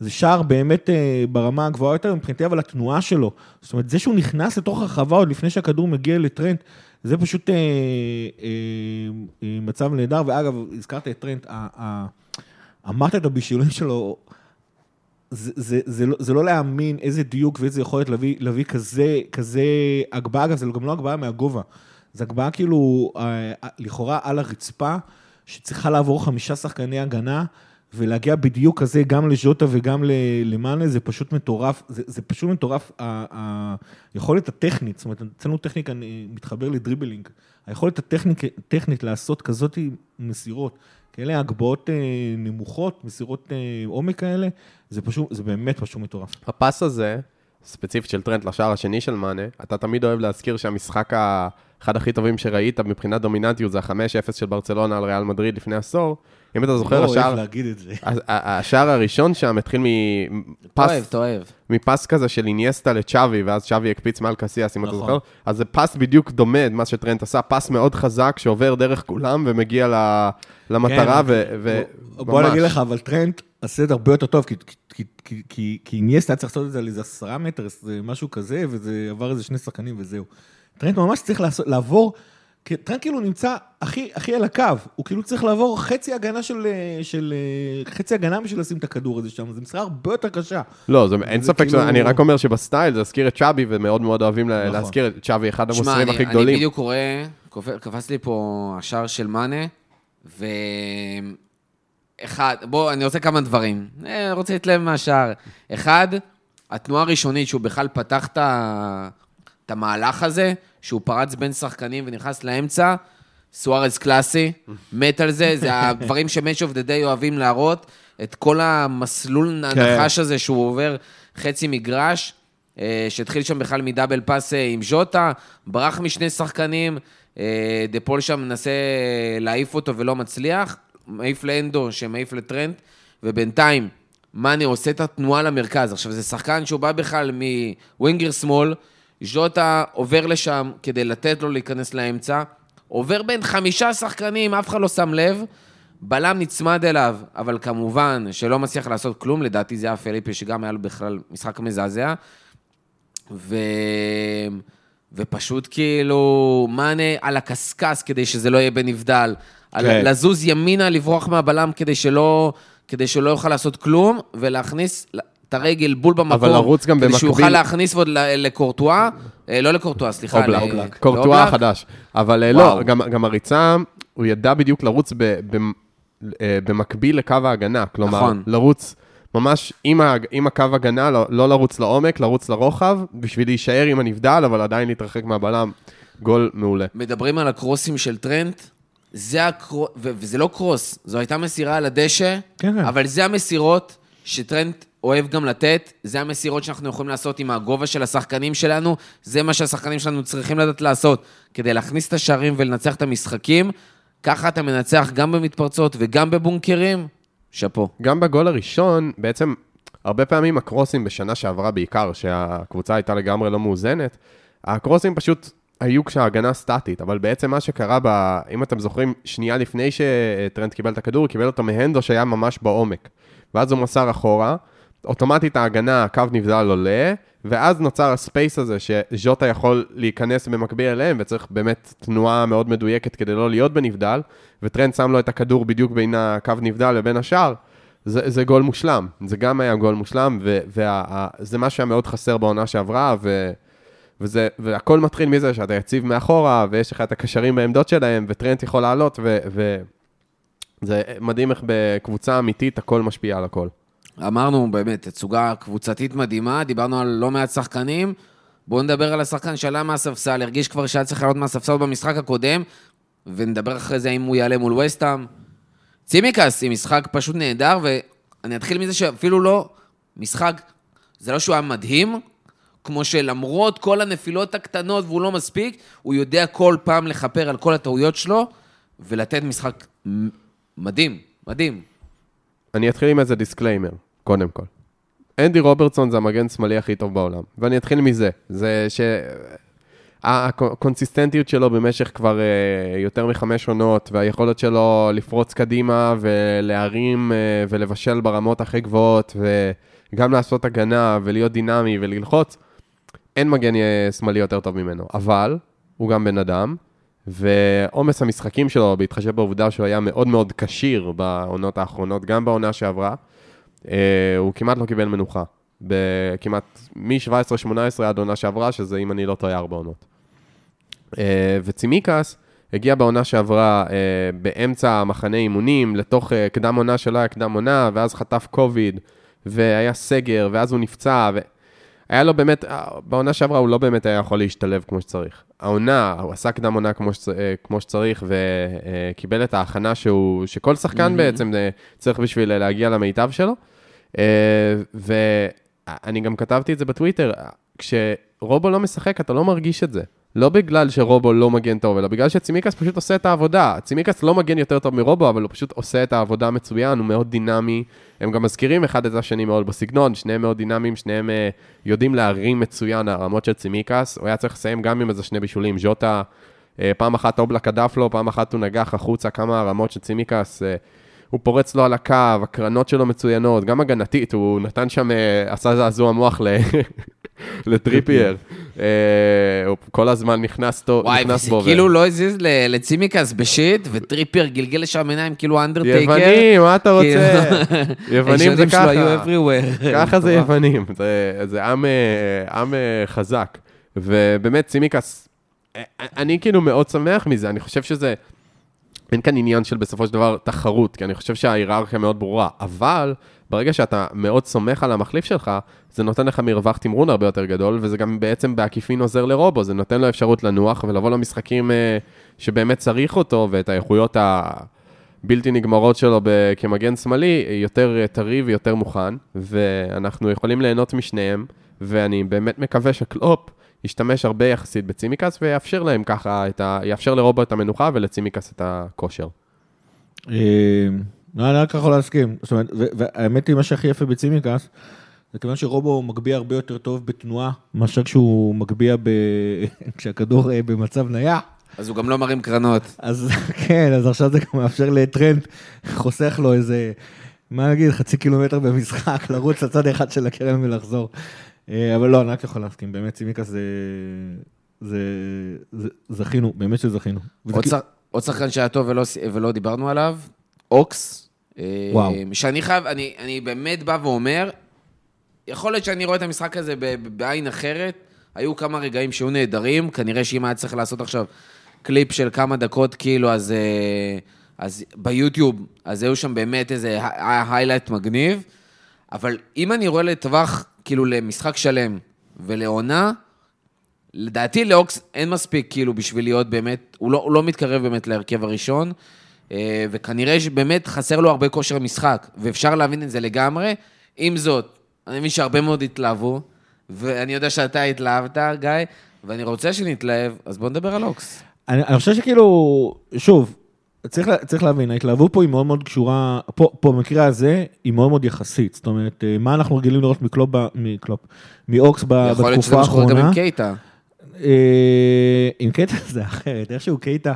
Speaker 3: זה שער באמת אה, ברמה הגבוהה יותר, מבחינתי, אבל התנועה שלו, זאת אומרת, זה שהוא נכנס לתוך הרחבה עוד לפני שהכדור מגיע לטרנט, זה פשוט אה, אה, אה, מצב נהדר, ואגב, הזכרת את ה- אמרת את הבישולים שלו, זה, זה, זה, לא, זה לא להאמין איזה דיוק ואיזה יכולת להביא, להביא כזה, כזה הגבהה, אגב, זה גם לא הגבהה מהגובה, זה הגבהה כאילו, אה, לכאורה על הרצפה, שצריכה לעבור חמישה שחקני הגנה, ולהגיע בדיוק כזה גם לז'וטה וגם למאנה, זה פשוט מטורף, זה, זה פשוט מטורף, ה- היכולת הטכנית, זאת אומרת, אצלנו טכניקה אני מתחבר לדריבלינג, היכולת הטכנית, לעשות כזאת מסירות, כאלה הגבהות אה, נמוכות, מסירות אה, עומק כאלה, זה פשוט, זה באמת פשוט מטורף.
Speaker 2: הפס הזה, ספציפית של טרנט לשער השני של מאנה, אתה תמיד אוהב להזכיר שהמשחק האחד הכי טובים שראית מבחינת דומיננטיות זה ה-5-0 של ברצלונה על ריאל מדריד לפני עשור. אם אתה זוכר,
Speaker 3: לא
Speaker 2: השער,
Speaker 3: אוהב להגיד את זה.
Speaker 2: ה- ה- השער הראשון שם התחיל
Speaker 1: אתה אוהב,
Speaker 2: מפס,
Speaker 1: אתה אוהב.
Speaker 2: מפס כזה של אינייסטה לצ'אבי, ואז צ'אבי הקפיץ מעל קסיאס, אם אתה
Speaker 3: נכון.
Speaker 2: זוכר. אז זה פס בדיוק דומה, מה שטרנט עשה, פס מאוד חזק שעובר דרך כולם ומגיע ל- למטרה,
Speaker 3: כן,
Speaker 2: ו-
Speaker 3: בוא- בוא
Speaker 2: וממש.
Speaker 3: נגיד לך, אבל טרנט עשה את הרבה יותר טוב, כי- כי- כי- כי- כי אינייסטה היה צריך לעשות את זה על איזה עשרה מטר, זה משהו כזה, וזה עבר איזה שני שחקנים וזהו. טרנט ממש צריך לעשות- לעבור, כי טרנט כאילו נמצא הכי הכי על הקו, הוא כאילו צריך לעבור חצי הגנה של, של חצי הגנה בשביל לשים את הכדור הזה שם, זו משימה הרבה יותר קשה.
Speaker 2: לא, זה, אין
Speaker 3: זה
Speaker 2: ספק,
Speaker 3: כאילו-
Speaker 2: שזה- אני רק אומר שב style זה הזכיר את צ'אבי, ומאוד מאוד אוהבים
Speaker 3: נכון.
Speaker 2: להזכיר את צ'אבי, אחד המוסרים
Speaker 1: אני,
Speaker 2: הכי
Speaker 1: אני
Speaker 2: גדולים.
Speaker 1: בדיוק קורא, קופ- קפץ לי פה השער של מאנה, ו... אחד, בוא, אני רוצה כמה דברים. אה, רוצה להתלהב מהשער. אחד, התנועה הראשונית שהוא בכלל פתח את המהלך הזה, שהוא פרץ בין שחקנים ונכנס לאמצע, סוארז קלאסי, מת על זה, זה הדברים ש Match of the Day אוהבים להראות, את כל המסלול
Speaker 3: כן.
Speaker 1: הנחש הזה שהוא עובר חצי מגרש, אה, שהתחיל שם בכלל מ double pass אה, עם ז'וטה, ברח משני שחקנים, אה, דה פול שם מנסה להעיף אותו ולא מצליח, מעיף לאנדו שמעיף לטרנט, ובינתיים מאנה עושה את התנועה למרכז. עכשיו, זה שחקן שהוא בא בכלל מווינגר שמאל, ז'וטה עובר לשם כדי לתת לו להיכנס לאמצע, עובר בין חמישה שחקנים, אף אחד לא שם לב, בלם נצמד אליו, אבל כמובן שלא מצליח לעשות כלום, לדעתי זה היה פליפה שגם היה לו בכלל משחק מזעזע. ו... ופשוט כאילו, מאנה על הקשקש כדי שזה לא יהיה בנבדל.
Speaker 3: כן.
Speaker 1: על לזוז ימינה, לברוח מהבלם כדי שלא, כדי שלא יוכל לעשות כלום, ולהכניס את הרגל בול במקום.
Speaker 2: אבל לרוץ גם
Speaker 1: כדי שהוא
Speaker 2: במקביל-
Speaker 1: יוכל להכניס עוד לקורטואה, אה, לא לקורטואה, סליחה.
Speaker 2: אובלק,
Speaker 1: ל-
Speaker 3: אובלק.
Speaker 2: קורטואה
Speaker 1: לאובלק.
Speaker 2: החדש. אבל אה,
Speaker 1: וואו.
Speaker 2: לא, גם, גם הריצה, הוא ידע בדיוק לרוץ ב, ב, אה, במקביל לקו ההגנה. כלומר,
Speaker 1: נכון.
Speaker 2: לרוץ ממש עם, ה, עם הקו הגנה, לא, לא לרוץ לעומק, לרוץ לרוחב, בשביל להישאר עם הנבדל, אבל עדיין להתרחק מהבלם. גול מעולה.
Speaker 1: מדברים על הקרוסים של טרנט, זה הקרוס, וזה לא קרוס, זו הייתה מסירה על הדשא,
Speaker 3: כן, כן.
Speaker 1: אבל זה המסירות שטרנט אוהב גם לתת, זה המסירות שאנחנו יכולים לעשות עם הגובה של השחקנים שלנו, זה מה שהשחקנים שלנו צריכים לדעת לעשות כדי להכניס את השערים ולנצח את המשחקים. ככה אתה מנצח גם במתפרצות וגם בבונקרים, שאפו.
Speaker 2: גם בגול הראשון, בעצם, הרבה פעמים הקרוסים בשנה שעברה בעיקר, שהקבוצה הייתה לגמרי לא מאוזנת, הקרוסים פשוט היו כשההגנה סטטית, אבל בעצם מה שקרה, ב, אם אתם זוכרים, שנייה לפני שטרנד קיבל את הכדור, הוא קיבל אותו מהנדו שהיה ממש בעומק. ואז הוא מסר אחורה, אוטומטית ההגנה, הקו נבדל עולה, ואז נוצר הספייס הזה שז'וטה יכול להיכנס במקביל אליהם, וצריך באמת תנועה מאוד מדויקת כדי לא להיות בנבדל, וטרנד שם לו את הכדור בדיוק בין הקו נבדל לבין השאר. זה, זה גול מושלם, זה גם היה גול מושלם, וזה מה שהיה מאוד חסר בעונה שעברה, ו, וזה, והכל מתחיל מזה שאתה יציב מאחורה, ויש לך את הקשרים בעמדות שלהם, וטרנד יכול לעלות, וזה מדהים איך בקבוצה אמיתית הכל משפיע על הכל.
Speaker 1: אמרנו באמת, תצוגה קבוצתית מדהימה, דיברנו על לא מעט שחקנים. בואו נדבר על השחקן שעלה מהספסל, הרגיש כבר שהיה צריך לעלות מהספסל במשחק הקודם, ונדבר אחרי זה אם הוא יעלה מול ווסטהאם. צימיקס עם משחק פשוט נהדר, ואני אתחיל מזה שאפילו לא משחק, זה לא שהוא היה מדהים, כמו שלמרות כל הנפילות הקטנות והוא לא מספיק, הוא יודע כל פעם לכפר על כל הטעויות שלו, ולתת משחק מדהים, מדהים.
Speaker 2: אני אתחיל עם איזה disclaimer, קודם כל. אנדי רוברטסון זה המגן שמאלי הכי טוב בעולם, ואני אתחיל מזה. זה ש... הקונסיסטנטיות שלו במשך כבר uh, יותר מחמש עונות, והיכולת שלו לפרוץ קדימה ולהרים uh, ולבשל ברמות הכי גבוהות, וגם לעשות הגנה ולהיות דינמי וללחוץ, אין מגן אה, שמאלי יותר טוב ממנו. אבל, הוא גם בן אדם, ועומס המשחקים שלו, בהתחשב בעובדה שהוא היה מאוד מאוד כשיר בעונות האחרונות, גם בעונה שעברה, uh, הוא כמעט לא קיבל מנוחה. בכמעט מ-17-18 עד עונה שעברה, שזה, אם אני לא טועה, ארבע עונות. אה, וצימיקס הגיע בעונה שעברה אה, באמצע המחנה אימונים, לתוך אה, קדם עונה שלא היה קדם עונה, ואז חטף קוביד, והיה סגר, ואז הוא נפצע, והיה לו באמת, בעונה שעברה הוא לא באמת היה יכול להשתלב כמו שצריך. העונה, הוא עשה קדם עונה כמו, שצ... כמו שצריך, וקיבל את ההכנה שהוא, שכל שחקן mm-hmm. בעצם צריך בשביל להגיע למיטב שלו. ואני גם כתבתי את זה בטוויטר, כשרובו לא משחק, אתה לא מרגיש את זה. לא בגלל שרובו לא מגן טוב, אלא בגלל שצימיקס פשוט עושה את העבודה. צימיקס לא מגן יותר טוב מרובו, אבל הוא פשוט עושה את העבודה מצוין, הוא מאוד דינמי. הם גם מזכירים אחד את השני מאוד בסגנון, שניהם מאוד דינמיים, שניהם uh, יודעים להרים מצוין הרמות של צימיקס. הוא היה צריך לסיים גם עם איזה שני בישולים. ז'וטה, uh, פעם אחת אובלק הדף לו, פעם אחת הוא נגח החוצה, כמה הרמות של צימיקס. Uh, הוא פורץ לו על הקו, הקרנות שלו מצוינות, גם הגנתית, הוא נתן שם, עשה זעזוע מוח לטריפייר. אה, הוא כל הזמן נכנס בו.
Speaker 1: וואי, וזה כאילו לא הזיז לצימיקס ב shit, וטריפייר גלגל לשם עיניים כאילו אנדרטייקר.
Speaker 2: יוונים, מה אתה רוצה? יוונים זה ככה. ככה זה יוונים, זה עם אה, חזק. ובאמת, צימיקס, אה, אני כאילו מאוד שמח מזה, אני חושב שזה... אין כאן עניין של בסופו של דבר תחרות, כי אני חושב שההיררכיה מאוד ברורה, אבל ברגע שאתה מאוד סומך על המחליף שלך, זה נותן לך מרווח תמרון הרבה יותר גדול, וזה גם בעצם בעקיפין עוזר לרובו, זה נותן לו אפשרות לנוח ולבוא למשחקים אה, שבאמת צריך אותו, ואת האיכויות הבלתי נגמרות שלו כמגן שמאלי, יותר אה, טרי ויותר מוכן, ואנחנו יכולים ליהנות משניהם, ואני באמת מקווה שקלופ ישתמש הרבה יחסית בצימקס, ויאפשר להם ככה, ה... יאפשר לרובו את המנוחה ולצימקס את הכושר.
Speaker 3: אה, לא, אני רק יכול להסכים. זאת אומרת, והאמת היא, מה שהכי יפה בצימקס, זה כיוון שרובו מגביה הרבה יותר טוב בתנועה, מאשר כשהוא מגביה ב... כשהכדור אה, במצב נייח.
Speaker 1: אז הוא גם לא מרים קרנות.
Speaker 3: אז כן, אז עכשיו זה גם מאפשר לטרנד, חוסך לו איזה, מה נגיד, חצי קילומטר במשחק, לרוץ לצד אחד של הקרן ולחזור. אה, אבל לא, אני רק יכול להסכים, באמת צימקס זה... זה... זכינו, באמת שזכינו.
Speaker 1: עוד שחקן שהיה טוב ולא, ולא דיברנו עליו, אוקס. אה, וואו. שאני חייב, אני, אני באמת בא ואומר, יכול להיות שאני רואה את המשחק הזה בעין אחרת, היו כמה רגעים שהיו נהדרים, כנראה שאם היה צריך לעשות עכשיו קליפ של כמה דקות, כאילו, אז, אה, אז ביוטיוב, אז היו שם באמת איזה highlight מגניב, אבל אם אני רואה לטווח, כאילו, למשחק שלם ולעונה, לדעתי לאוקס אין מספיק, כאילו, בשביל להיות באמת, הוא לא, הוא לא מתקרב באמת להרכב הראשון. אה, וכנראה שבאמת חסר לו הרבה כושר משחק, ואפשר להבין את זה לגמרי. עם זאת, אני מבין שהרבה מאוד התלהבו, ואני יודע שאתה התלהבת, גיא, ואני רוצה שנתלהב, אז בוא נדבר על אוקס.
Speaker 3: אני, אני חושב שכאילו, שוב, צריך, צריך להבין, ההתלהבות פה היא מאוד מאוד קשורה, פה, פה במקרה הזה, היא מאוד מאוד יחסית. זאת אומרת, אה, מה אנחנו רגילים לראות מקלופ, מקלופ, מאוקס ב-
Speaker 1: יכול להיות שזה
Speaker 3: בתקופה
Speaker 1: שקורה גם
Speaker 3: האחרונה.
Speaker 1: עם קייטה.
Speaker 3: אה, עם קייטה זה אחרת, איכשהו קייטה,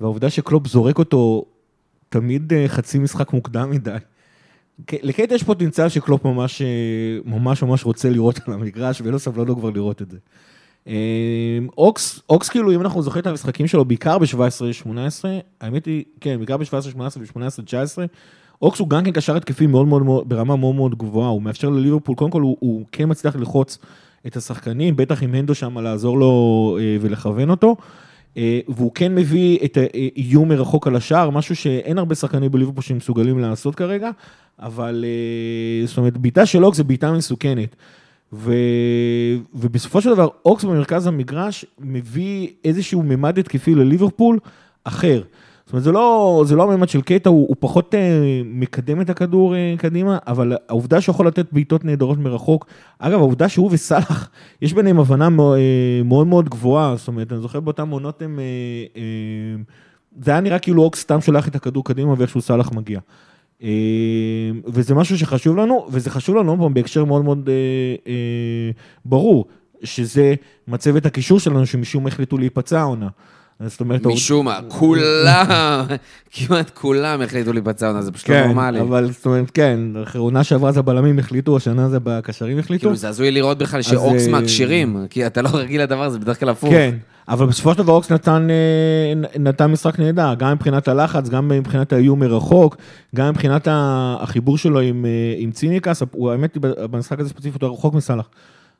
Speaker 3: והעובדה שקלופ זורק אותו תמיד אה, חצי משחק מוקדם מדי. לקייטה יש פוטנציאל שקלופ ממש, אה, ממש ממש רוצה לראות על המגרש, ואין לו סבלנות כבר לראות את זה. אה, אוקס, אוקס כאילו, אם אנחנו זוכרים את המשחקים שלו, בעיקר ב-17-18, האמת היא, כן, בעיקר ב-17-18 ו-18-19, אוקס הוא גם כן קשר התקפי מאוד מאוד מאוד, ברמה מאוד מאוד גבוהה, הוא מאפשר לליברפול, קודם כל הוא, הוא כן מצליח ללחוץ את השחקנים, בטח עם הנדו שם לעזור לו אה, ולכוון אותו. אה, והוא כן מביא את האיום מרחוק על השער, משהו שאין הרבה שחקנים בליברפול שמסוגלים לעשות כרגע, אבל אה, זאת אומרת, בעיטה של אוקס זה בעיטה מסוכנת. ו... ובסופו של דבר, אוקס במרכז המגרש מביא איזשהו ממד התקפי לליברפול אחר. זאת אומרת, זה לא, זה לא הממד של קייטה, הוא, הוא פחות אה, מקדם את הכדור אה, קדימה, אבל העובדה שהוא יכול לתת בעיטות נהדרות מרחוק, אגב, העובדה שהוא וסאלח, יש ביניהם הבנה מאוד, אה, מאוד מאוד גבוהה, זאת אומרת, אני זוכר באותם עונות הם... אה, אה, זה היה נראה כאילו אוקס סתם שולח את הכדור קדימה ואיכשהו סאלח מגיע. אה, וזה משהו שחשוב לנו, וזה חשוב לנו פעם בהקשר מאוד מאוד אה, אה, ברור, שזה מצבת הקישור שלנו, שמשום מה החליטו להיפצע העונה. זאת אומרת,
Speaker 1: משום מה, כולם, כמעט כולם החליטו להיפצע עונה, זה פשוט לא
Speaker 3: כן,
Speaker 1: נורמלי.
Speaker 3: אבל זאת אומרת, כן, אחרי עונה שעברה זה הבלמים החליטו, השנה זה בקשרים החליטו.
Speaker 1: כאילו, זה הזוי לראות בכלל שאוקס
Speaker 3: אה,
Speaker 1: מהכשירים, כי אתה לא רגיל לדבר הזה, בדרך כלל הפוך.
Speaker 3: כן, אבל בסופו של דבר אוקס נתן, אה, נתן משחק נהדר, גם מבחינת הלחץ, גם מבחינת האיום מרחוק, גם מבחינת החיבור שלו עם, אה, עם ציניקס, הוא האמת במשחק הזה ספציפית הוא רחוק מסאלח.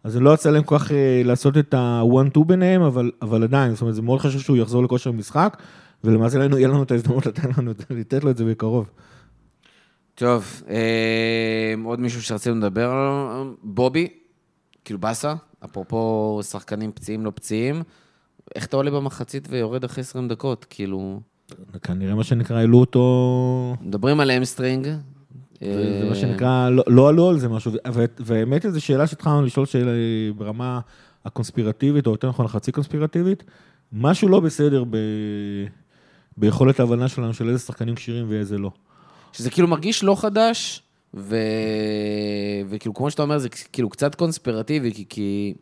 Speaker 3: אז זה לא יצא להם כל כך אה, לעשות את ה-one-two ביניהם, אבל, אבל עדיין, זאת אומרת, זה מאוד חשוב שהוא יחזור לכושר משחק, ולמעשה לנו, יהיה לנו את ההזדמנות לתת, לנו, לתת לו את זה בקרוב.
Speaker 1: טוב, אה, עוד מישהו שרצינו לדבר עליו, בובי, כאילו באסה, אפרופו שחקנים פציעים לא פציעים, איך אתה עולה במחצית ויורד אחרי 20 דקות? כאילו,
Speaker 3: כנראה מה שנקרא, העלו אותו...
Speaker 1: מדברים על המסטרינג.
Speaker 3: זה
Speaker 1: אה,
Speaker 3: מה שנקרא, לא, לא עלו על זה משהו, והאמת היא, זו שאלה שהתחלנו לשאול שאלה ברמה הקונספירטיבית, או יותר נכון, החצי קונספירטיבית, משהו לא בסדר ב... ביכולת ההבנה שלנו של איזה שחקנים כשירים ואיזה לא.
Speaker 1: שזה כאילו מרגיש לא חדש, ו... וכאילו, כמו שאתה אומר, זה כאילו קצת קונספירטיבי, כי... כי...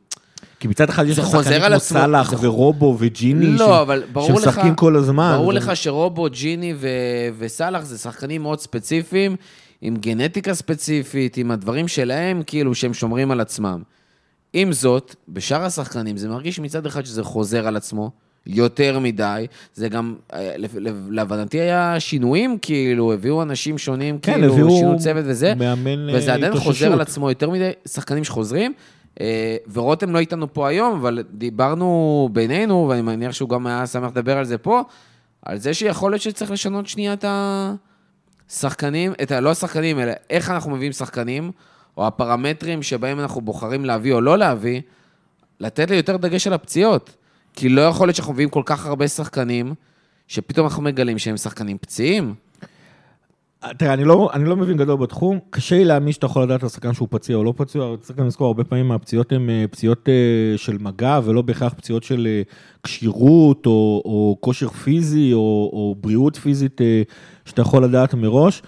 Speaker 3: כי מצד אחד יש לך
Speaker 1: חוזר
Speaker 3: שחקנים
Speaker 1: על
Speaker 3: כמו
Speaker 1: עצמו,
Speaker 3: סאלח ורובו וג'יני,
Speaker 1: לא.
Speaker 3: שמשחקים כל הזמן.
Speaker 1: ברור
Speaker 3: ו-
Speaker 1: לך שרובו, ג'יני ו... וסאלח זה שחקנים מאוד ספציפיים, עם גנטיקה ספציפית, עם הדברים שלהם, כאילו, שהם שומרים על עצמם. עם זאת, בשאר השחקנים זה מרגיש מצד אחד שזה חוזר על עצמו. יותר מדי, זה גם, אה, להבנתי היה שינויים, כאילו, הביאו אנשים שונים,
Speaker 3: כן,
Speaker 1: כאילו, שינו צוות וזה,
Speaker 3: מאמן,
Speaker 1: וזה
Speaker 3: אה,
Speaker 1: עדיין חוזר. על עצמו יותר מדי שחקנים שחוזרים. אה, ורותם לא איתנו פה היום, אבל דיברנו בינינו, ואני מניח שהוא גם היה שמח לדבר על זה פה, על זה שיכול להיות שצריך לשנות שנייה את השחקנים, את ה... לא השחקנים, אלא איך אנחנו מביאים שחקנים, או הפרמטרים שבהם אנחנו בוחרים להביא או לא להביא, לתת לי יותר דגש על הפציעות. כי לא יכול להיות שאנחנו מביאים כל כך הרבה שחקנים, שפתאום אנחנו מגלים שהם שחקנים פציעים.
Speaker 3: תראה, אני לא, אני לא מבין גדול בתחום, קשה לי להאמין שאתה יכול לדעת על שחקן שהוא פציע או לא פציע, אבל צריך גם לזכור, הרבה פעמים הפציעות הן אה, פציעות אה, של מגע, ולא בהכרח פציעות של אה, כשירות, או, או כושר פיזי, או, או בריאות פיזית שאתה יכול לדעת מראש.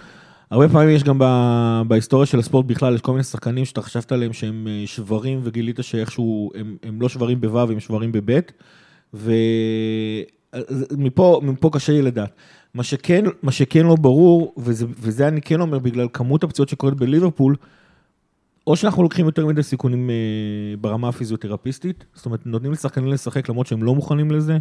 Speaker 3: הרבה פעמים יש גם ב- בהיסטוריה של הספורט בכלל, יש כל מיני שחקנים שאתה חשבת עליהם שהם שברים, וגילית שאיכשהו הם, הם לא שברים בו', הם שברים בב', ומפה מפה קשה לי לדעת. מה שכן, מה שכן לא ברור, וזה, וזה אני כן אומר בגלל כמות הפציעות שקורית בליברפול, או שאנחנו לוקחים יותר מדי סיכונים אה, ברמה הפיזיותרפיסטית, זאת אומרת, נותנים לשחקנים לשחק למרות שהם לא מוכנים לזה.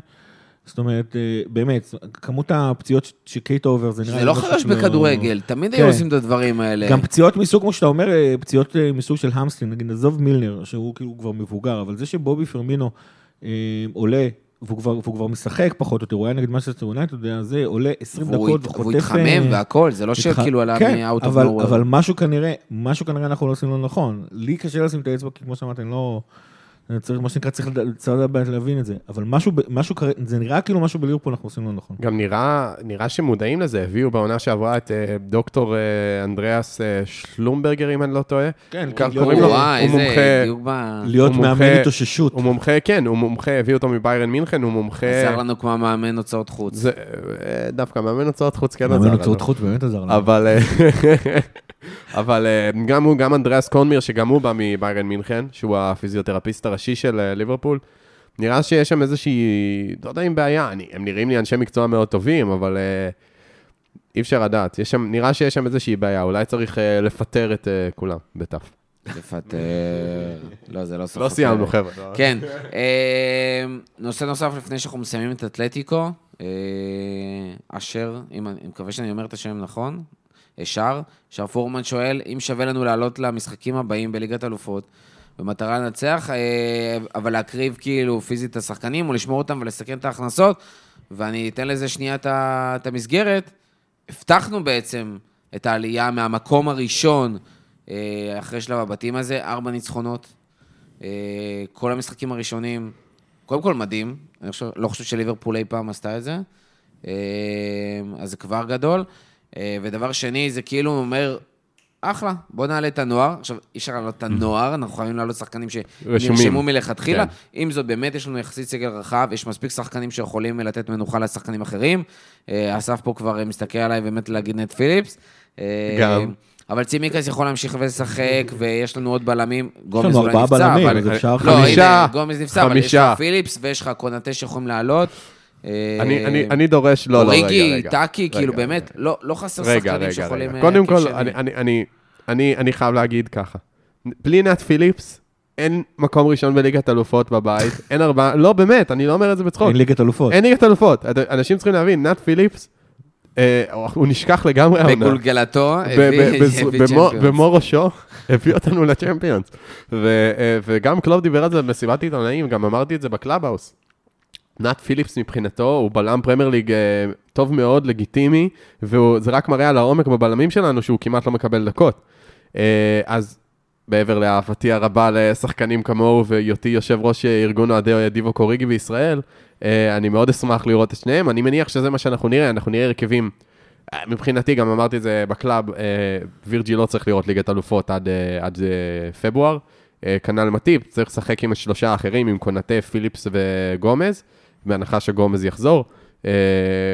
Speaker 3: זאת אומרת, אה, באמת, כמות הפציעות ש- שקייטה עובר, זה נראה
Speaker 1: זה לא חדש
Speaker 3: שלא-
Speaker 1: בכדורגל, תמיד היו
Speaker 3: כן.
Speaker 1: עושים את הדברים האלה.
Speaker 3: גם פציעות מסוג, כמו שאתה אומר, אה, פציעות אה, מסוג של המסטינג, נגיד, עזוב מילנר, שהוא כאילו כבר מבוגר, אבל זה שבובי פרמינו אה, עולה, והוא כבר, והוא כבר משחק פחות או יותר, הוא היה נגד משהו יונייטד, זה עולה 20
Speaker 1: והוא
Speaker 3: דקות וחוטף...
Speaker 1: והוא התחמם והכל, זה לא
Speaker 3: התח-
Speaker 1: שכאילו עלה
Speaker 3: כן,
Speaker 1: מ-out of nowhere.
Speaker 3: אבל משהו כנראה, משהו כנראה אנחנו לא עושים לא נכון. לי קשה לשים את האצבע, כי כמו שאמרת, אני לא, צריך, מה שנקרא, צריך צריך לדעת להבין את זה. אבל משהו, משהו, כרגע- זה נראה כאילו משהו בליברפול אנחנו עושים לא נכון.
Speaker 2: גם נראה, נראה שמודעים לזה, הביאו בעונה שעברה את אה, דוקטור אה, אנדריאס אה, שלומברגר, אם אני לא טועה.
Speaker 3: כן,
Speaker 2: כך
Speaker 3: כאילו,
Speaker 2: קוראים לו,
Speaker 1: וואי,
Speaker 2: הוא
Speaker 1: איזה
Speaker 2: מומחה.
Speaker 3: להיות מאמן התאוששות.
Speaker 2: הוא מומחה, כן, הוא מומחה, הביאו אותו מביירן מינכן, הוא מומחה...
Speaker 1: עזר לנו כמו מאמן הוצאות חוץ.
Speaker 2: זה, דווקא מאמן הוצאות חוץ כן עזר
Speaker 3: מאמן
Speaker 2: לנו.
Speaker 3: הוצאות חוץ באמת עזר לנו.
Speaker 2: אבל, אבל אה, גם הוא, גם אנדריאס קונמיר, שגם הוא בא מביירן מינכן, שהוא הפיזיותרפיסט הראשי של אה, ליברפול, נראה שיש שם איזושהי, לא יודע אם בעיה, אני, הם נראים לי אנשי מקצוע מאוד טובים, אבל אה, אי אפשר לדעת. יש שם, נראה שיש שם איזושהי בעיה, אולי צריך אה, לפטר את אה, כולם, בתף.
Speaker 1: לפטר... לא, זה לא סוף
Speaker 2: לא סיימנו. חבר'ה.
Speaker 1: כן. אה, נושא נוסף לפני שאנחנו מסיימים את אתלטיקו, אה, אשר, אני מקווה שאני אומר את השם נכון, שר, שר פורמן שואל, אם שווה לנו לעלות למשחקים הבאים בליגת אלופות, במטרה לנצח, אה, אבל להקריב כאילו פיזית את השחקנים, או לשמור אותם ולסכן את ההכנסות, ואני אתן לזה שנייה את המסגרת. הבטחנו בעצם את העלייה מהמקום הראשון אה, אחרי שלב הבתים הזה, ארבע ניצחונות. אה, כל המשחקים הראשונים, קודם כל מדהים, אני לא חושב שליברפול אי פעם עשתה את זה, אז זה כבר גדול. אה, ודבר שני, זה כאילו אומר, אחלה, בוא נעלה את הנוער. עכשיו, אי אפשר להעלות את הנוער, אנחנו חייבים להעלות שחקנים. שנרשמו מלכתחילה.
Speaker 2: כן.
Speaker 1: עם זאת, באמת יש לנו יחסית סגל רחב, יש מספיק שחקנים שיכולים לתת מנוחה לשחקנים אחרים. אה, אסף פה כבר מסתכל עליי באמת להגיד נט פיליפס. אה,
Speaker 2: גם.
Speaker 1: אבל צימקס יכול להמשיך ולשחק, ויש לנו עוד בלמים.
Speaker 3: יש
Speaker 1: גומז
Speaker 3: לנו
Speaker 1: אולי
Speaker 3: ארבעה
Speaker 1: נפצע,
Speaker 3: בלמים,
Speaker 1: אבל...
Speaker 3: אז אפשר
Speaker 1: לא,
Speaker 2: חמישה,
Speaker 1: הנה, גומז נפצע, אבל יש. לך פיליפס ויש לך קונטה שיכולים לעלות. אה,
Speaker 2: אני, אני, אני דורש, לא, לא, רגע,
Speaker 1: אוריגי,
Speaker 2: רגע.
Speaker 1: טאקי,
Speaker 2: רגע,
Speaker 1: כאילו
Speaker 2: רגע.
Speaker 1: באמת, לא לא חסר
Speaker 2: רגע,
Speaker 1: שחקנים
Speaker 2: רגע,
Speaker 1: שיכולים...
Speaker 2: רגע.
Speaker 1: אה,
Speaker 2: קודם כל, אני. אני, אני, אני, אני חייב להגיד ככה. בלי נט פיליפס, אין מקום ראשון בליגת אלופות בבית, אין ארבעה, לא, באמת, אני לא אומר את זה בצחוק.
Speaker 3: אין ליגת אלופות.
Speaker 2: אין ליגת אלופות. אנשים צריכים להבין, נט פיליפס, אה, הוא נשכח לגמרי העונה.
Speaker 1: בגולגלתו,
Speaker 2: ב-
Speaker 1: הביא צ'מפיונס.
Speaker 2: הביא אותנו לצ'מפיונס. אה, וגם קלופ דיבר על זה במסיבת עיתונאים, גם אמרתי את זה בקלאבהאוס. נאט פיליפס מבחינתו הוא בלם פרמייר ליג אה, טוב מאוד, לגיטימי, וזה רק מראה על העומק בבלמים שלנו שהוא כמעט לא מקבל דקות. אה, אז מעבר לאהבתי הרבה לשחקנים כמוהו והיותי יושב ראש ארגון אוהדי דיבוק אוריגי בישראל, אה, אני מאוד אשמח לראות את שניהם. אני מניח שזה מה שאנחנו נראה, אנחנו נראה הרכבים. מבחינתי, גם אמרתי את זה בקלאב, וירג'יל לא צריך לראות ליגת אלופות עד, עד פברואר. כנ"ל מטיפ, צריך לשחק עם השלושה האחרים, עם קונאטה, פיליפס וגומז, בהנחה שגומז יחזור. אה,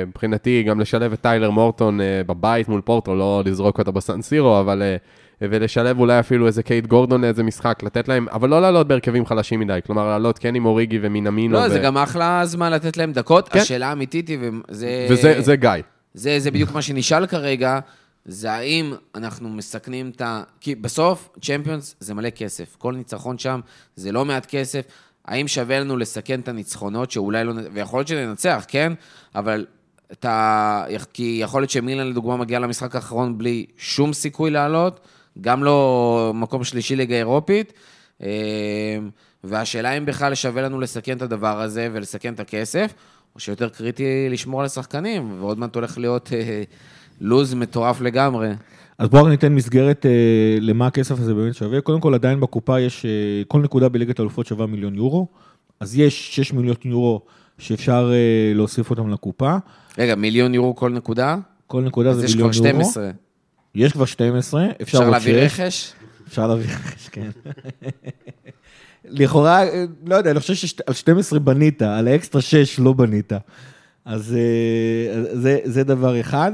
Speaker 2: מבחינתי, גם לשלב את טיילר מורטון אה, בבית מול פורטו, לא לזרוק אותו בסן סירו, אבל... אה, ולשלב אולי אפילו איזה קייד גורדון לאיזה משחק, לתת להם, אבל לא לעלות בהרכבים חלשים מדי, כלומר לעלות כן עם אוריגי ומינמינו.
Speaker 1: לא,
Speaker 2: ו...
Speaker 1: זה גם אחלה זמן לתת להם דקות.
Speaker 2: כן.
Speaker 1: השאלה האמיתית היא, וזה...
Speaker 2: וזה זה גיא.
Speaker 1: זה, זה בדיוק מה שנשאל כרגע, זה האם אנחנו מסכנים את ה... כי בסוף, צ'מפיונס זה מלא כסף. כל ניצחון שם זה לא מעט כסף. האם שווה לנו לסכן את הניצחונות, שאולי לא... ויכול להיות שננצח, כן? אבל אתה... כי יכול להיות שמילן, לדוגמה, מגיע למשחק האחרון בלי שום סיכוי לעלות, גם לא מקום שלישי ליגה אירופית. אה, והשאלה אם בכלל שווה לנו לסכן את הדבר הזה ולסכן את הכסף, או שיותר קריטי לשמור על השחקנים, ועוד מעט הולך להיות אה, לוז מטורף לגמרי.
Speaker 3: אז בואו ניתן מסגרת אה, למה הכסף הזה באמת שווה. קודם כל, עדיין בקופה יש, אה, כל נקודה בליגת האלופות שווה מיליון יורו, אז יש 6 מיליון יורו שאפשר אה, להוסיף אותם לקופה.
Speaker 1: רגע, מיליון יורו כל נקודה?
Speaker 3: כל נקודה
Speaker 1: אז
Speaker 3: זה
Speaker 1: יש
Speaker 3: מיליון
Speaker 1: כבר
Speaker 3: יורו.
Speaker 1: 12.
Speaker 3: יש כבר 12, אפשר
Speaker 1: אפשר להביא
Speaker 3: 6.
Speaker 1: רכש?
Speaker 3: אפשר להביא רכש, כן. לכאורה, אה, לא יודע, אני חושב שעל 12 בנית, על האקסטרה 6 לא בנית. אז אה, זה, זה דבר אחד.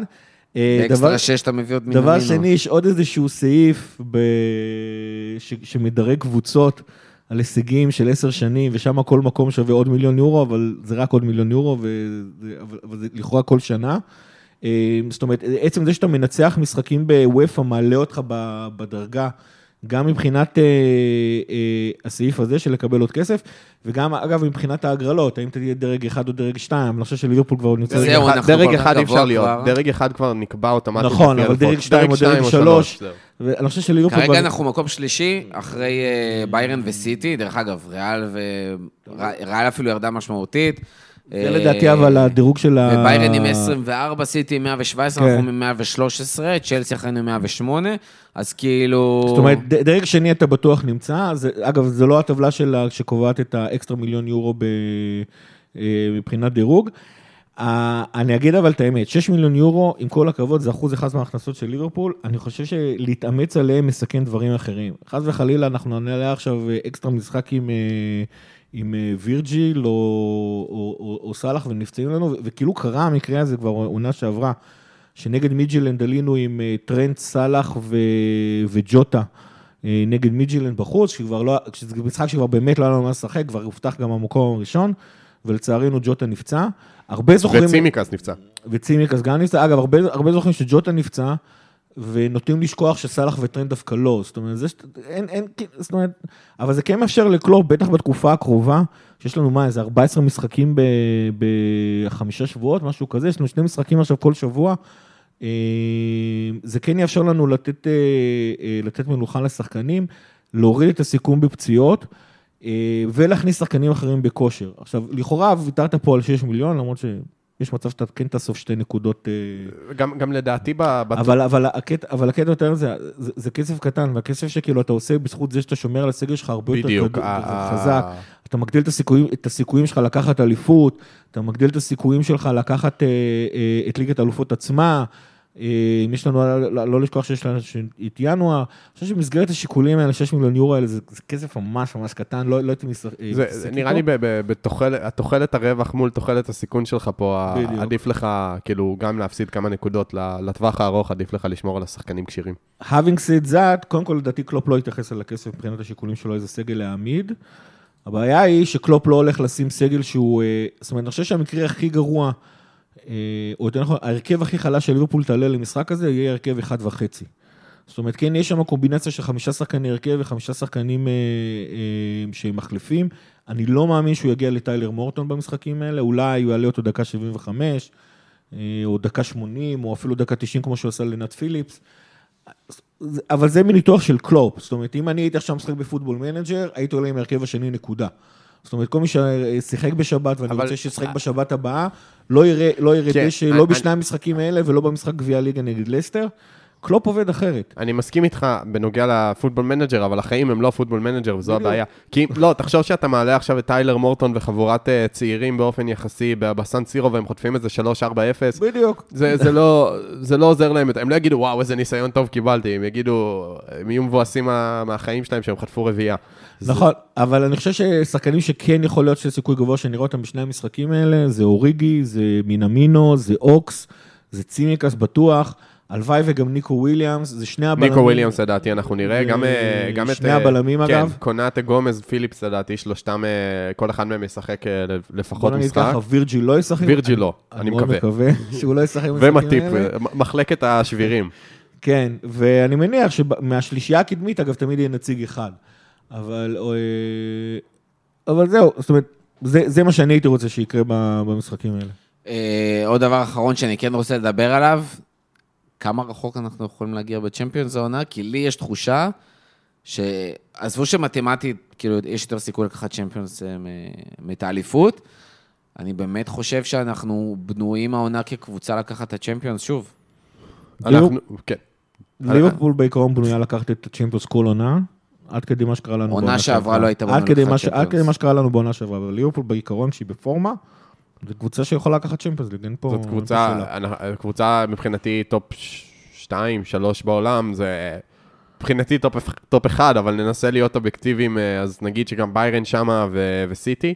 Speaker 3: אה, דבר-
Speaker 1: באקסטרה 6 אתה מביא עוד.
Speaker 3: דבר שני, יש עוד איזשהו סעיף ב... ש... שמדרג קבוצות על הישגים של עשר שנים, ושם כל מקום שווה עוד מיליון יורו, אבל זה רק עוד מיליון יורו, וזה... אבל... אבל זה לכאורה כל שנה. אה, זאת אומרת, עצם זה שאתה מנצח משחקים בוופא מעלה אותך בדרגה, גם מבחינת אה, אה, הסעיף הזה של לקבל עוד כסף, וגם, אגב, מבחינת ההגרלות, האם תהיה דרג 1 או דרג 2, אני חושב שליברפול כבר נמצא...
Speaker 1: זהו,
Speaker 2: דרג אחד-
Speaker 1: אנחנו
Speaker 2: דרג
Speaker 1: כל כך
Speaker 2: אחד אי
Speaker 1: גבוה
Speaker 2: אפשר להיות,
Speaker 1: כבר.
Speaker 2: דרג אחד כבר נקבע אוטומטית.
Speaker 3: נכון, אבל. דרג שתיים או דרג
Speaker 2: שתיים
Speaker 3: שלוש,
Speaker 2: זהו.
Speaker 3: ואני חושב שליברפול...
Speaker 1: כרגע אנחנו מקום שלישי, אחרי אה, ביירן וסיטי, דרך אגב, ריאל ו... ריאל אפילו ירדה משמעותית,
Speaker 3: זה לדעתי אבל הדירוג של ה...
Speaker 1: וביירן עם 24, סיטי עם 117,
Speaker 3: כן.
Speaker 1: אנחנו עם 113, צ'לסי אחרינו עם 108, אז כאילו...
Speaker 3: זאת אומרת, דרג שני אתה בטוח נמצא, אגב, זו לא הטבלה שלה שקובעת את האקסטרה מיליון יורו אה, מבחינת דירוג. אה, אני אגיד אבל את האמת, 6 מיליון יורו, עם כל הכבוד, זה אחוז אחד מההכנסות של ליברפול, אני חושב שלהתאמץ עליהם מסכן דברים אחרים. חס וחלילה, אנחנו נעלה עכשיו אה, אקסטרה משחק עם, אה, עם אה, וירג'יל או, או, או, או סאלח ונפצעים לנו, וכאילו קרה המקרה הזה כבר עונה שעברה, שנגד מידג'לנד עלינו עם אה, טרנט, סאלח ו, וג'וטה. אה, נגד מידג'ילנד בחוץ, שכבר לא, שזה משחק שכבר באמת לא היה לנו מה לשחק, כבר הובטח גם המקום הראשון, ולצערנו ג'וטה נפצע. הרבה זוכרים...
Speaker 2: וצימקס נפצע.
Speaker 3: וצימקס גם נפצע. אגב, הרבה, הרבה זוכרים שג'וטה נפצע, ונוטים לשכוח שסאלח וטרנט דווקא לא. זאת אומרת, זה, ש- אין, אין, זאת אומרת, אבל זה כן מאפשר לקלופ, בטח בתקופה הקרובה, שיש לנו מה, איזה 14 משחקים בחמישה שבועות, משהו כזה, יש לנו שני משחקים עכשיו כל שבוע. אה, זה כן יאפשר לנו לתת, אה, אה, לתת מנוחה לשחקנים, להוריד את הסיכון בפציעות. ולהכניס שחקנים אחרים בכושר. עכשיו, לכאורה ויתרת פה על 6 מיליון, למרות שיש מצב שאתה כן תאסוף שתי נקודות. אה,
Speaker 2: גם, גם לדעתי, ב- בת-
Speaker 3: אבל, אבל, הקטע, אבל הקטע יותר זה, זה, זה כסף קטן, והכסף שכאילו אתה עושה בזכות זה שאתה שומר על הסגל שלך הרבה יותר
Speaker 2: בדיוק.
Speaker 3: גדול-
Speaker 2: ה- ה-
Speaker 3: חזק. אתה מגדיל את הסיכויים, את הסיכויים שלך לקחת אליפות, אתה מגדיל את הסיכויים שלך לקחת אה, אה, את ליגת האלופות עצמה. אה, אם יש לנו, לא, לא לשכוח שיש לנו את ינואר, אני חושב שבמסגרת השיקולים האלה, 6 מיליון יורו האלה, זה, כסף ממש ממש קטן, לא, לא הייתי מס- אה, מתעסק איתו.
Speaker 2: נראה לי בתוחלת הרווח מול תוחלת הסיכון שלך פה. עדיף לך, כאילו, גם להפסיד כמה נקודות לטווח הארוך, עדיף לך לשמור על השחקנים כשירים.
Speaker 3: having said that, קודם כל לדעתי קלופ לא יתייחס על הכסף מבחינת השיקולים שלו איזה סגל להעמיד. הבעיה היא שקלופ לא הולך לשים סגל שהוא, אה, זאת אומרת, אני חושב שהמקרה הכי גרוע, אה, או יותר נכון, ההרכב הכי חלש של ליברפול תעלה למשחק הזה, יהיה הרכב אחד וחצי. זאת אומרת, כן, יש שם קומבינציה של חמישה שחקני הרכב וחמישה שחקנים אה, אה, שהם מחליפים. אני לא מאמין שהוא יגיע לטיילר מורטון במשחקים האלה, אולי הוא יעלה אותו דקה 75, אה, או דקה 80, או אפילו דקה 90 כמו שהוא עשה לנאט פיליפס. אבל זה מניתוח של קלופ, זאת אומרת, אם אני הייתי עכשיו משחק בפוטבול מנג'ר, הייתי עולה עם ההרכב השני נקודה. זאת אומרת, כל מי ששיחק בשבת, ואני
Speaker 2: אבל-
Speaker 3: רוצה שישחק בשבת הבאה, לא יראה, לא יראה
Speaker 2: כן,
Speaker 3: דשא, לא בשני המשחקים האלה ולא במשחק גביע הליגה נגד לסטר. קלופ עובד אחרת.
Speaker 2: אני מסכים איתך בנוגע לפוטבול מנג'ר, אבל החיים הם לא פוטבול מנג'ר, וזו. הבעיה. כי, לא, תחשוב שאתה מעלה עכשיו את טיילר מורטון וחבורת אה, צעירים באופן יחסי בסן סירו, והם חוטפים איזה 3-4-0.
Speaker 3: בדיוק.
Speaker 2: זה, זה, לא, זה לא עוזר להם, הם לא יגידו, וואו, איזה ניסיון טוב קיבלתי, הם יגידו, הם יהיו מבואסים מה- מהחיים שלהם שהם חטפו רביעייה.
Speaker 3: נכון, אבל אני חושב ששחקנים שכן יכול להיות שיש סיכוי גבוה שנראה אותם בשני המשחקים האלה, זה אוריגי, זה מינמינו, זה אוקס, זה צימקס בטוח, הלוואי וגם ניקו וויליאמס, זה שני הבלמים.
Speaker 2: ניקו וויליאמס לדעתי אנחנו נראה, גם, אה, גם את...
Speaker 3: שני
Speaker 2: אה,
Speaker 3: הבלמים,
Speaker 2: כן,
Speaker 3: אגב.
Speaker 2: קונאטה גומז, פיליפס לדעתי, שלושתם, אה, כל אחד מהם ישחק אה,
Speaker 3: בוא
Speaker 2: לפחות
Speaker 3: נגיד
Speaker 2: משחק.
Speaker 3: ככה, וירג'יל לא ישחק.
Speaker 2: וירג'יל לא, אני
Speaker 3: מאוד
Speaker 2: מקווה.
Speaker 3: מקווה שהוא לא ישחק במשחקים
Speaker 2: ומטיפ,
Speaker 3: האלה.
Speaker 2: מחלקת השבירים.
Speaker 3: כן, ואני מניח שמהשלישייה הקדמית, אגב, תמיד יהיה נציג אחד. אבל, אבל זהו, זאת אומרת, זה, זה מה שאני הייתי רוצה שיקרה ב- במשחקים האלה.
Speaker 1: עוד דבר אחרון שאני כן רוצה לדבר עליו, כמה רחוק אנחנו יכולים להגיע בצ'מפיונס העונה? כי לי יש תחושה שעזבו שמתמטית, כאילו, יש יותר סיכוי לקחת צ'מפיונס אה, מ- את האליפות, אני באמת חושב שאנחנו בנויים העונה כקבוצה לקחת את הצ'מפיונס שוב.
Speaker 2: אנחנו, כן.
Speaker 3: ליברפול בעיקרון בנויה לקחת את הצ'מפיונס כל עונה, עד כדי מה שקרה לנו
Speaker 1: עונה שעברה לא הייתה בנויה לקחת
Speaker 3: מה ש- עד
Speaker 1: צ'מפיונס.
Speaker 3: כדי מה שקרה לנו בעונה שעברה, אבל ליברפול בעיקרון שהיא בפורמה, זו קבוצה שיכולה לקחת צ'מפיונס ליג, אין פה...
Speaker 2: זאת קבוצה. אנחנו- קבוצה מבחינתי טופ 2, 3 בעולם, זה מבחינתי טופ, טופ 1, אבל ננסה להיות אובייקטיביים, אה, אז נגיד שגם ביירן שמה ו- וסיטי,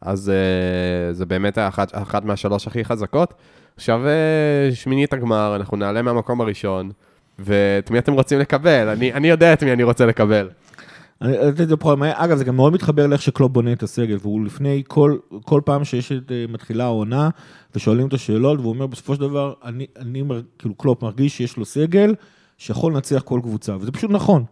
Speaker 2: אז אה, זה באמת אחת, אחת מהשלוש הכי חזקות. עכשיו אה, שמינית הגמר, אנחנו נעלה מהמקום הראשון, ואת מי אתם רוצים לקבל? אני, אני יודע את מי אני רוצה לקבל.
Speaker 3: אני אתן את זה פה. אגב, זה גם מאוד מתחבר לאיך שקלופ בונה את הסגל, והוא לפני כל, כל פעם שיש את אה, מתחילה העונה, ושואלים אותו שאלות, והוא אומר, בסופו של דבר, אני, אני כאילו, קלופ מרגיש שיש לו סגל שיכול לנצח כל קבוצה, וזה פשוט נכון.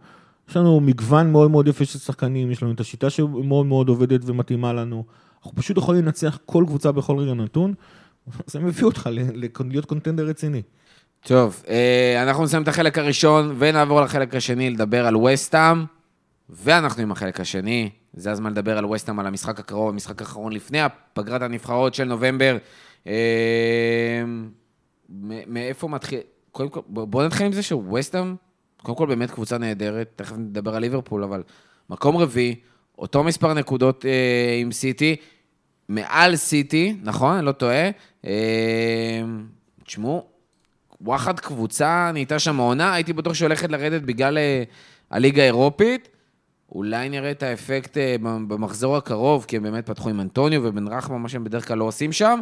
Speaker 3: יש לנו מגוון מאוד מאוד יפה של שחקנים, יש לנו את השיטה שמאוד מאוד עובדת ומתאימה לנו. אנחנו פשוט יכולים לנצח כל קבוצה בכל רגע נתון, זה מביא אותך להיות קונטנדר רציני.
Speaker 1: טוב, אה, אנחנו נסיים את החלק הראשון ונעבור לחלק השני לדבר על וסטאם. ואנחנו עם החלק השני. זה הזמן לדבר על ווסטהאם, על המשחק הקרוב, המשחק האחרון לפני פגרת הנבחרות של נובמבר. אה, מאיפה מתחיל... קודם כל, בוא בוא נתחיל עם זה שווסטהאם, קודם כל באמת קבוצה נהדרת, תכף נדבר על ליברפול, אבל מקום רביעי, אותו מספר נקודות אה, עם סיטי, מעל סיטי, נכון? אני לא טועה. אה, תשמעו, וואחד קבוצה נהייתה שם העונה, הייתי בטוח שהיא הולכת לרדת בגלל הליגה האירופית. אולי נראה את האפקט אה, במחזור הקרוב, כי הם באמת פתחו עם אנטוניו ובן רחמה, מה שהם בדרך כלל לא עושים שם.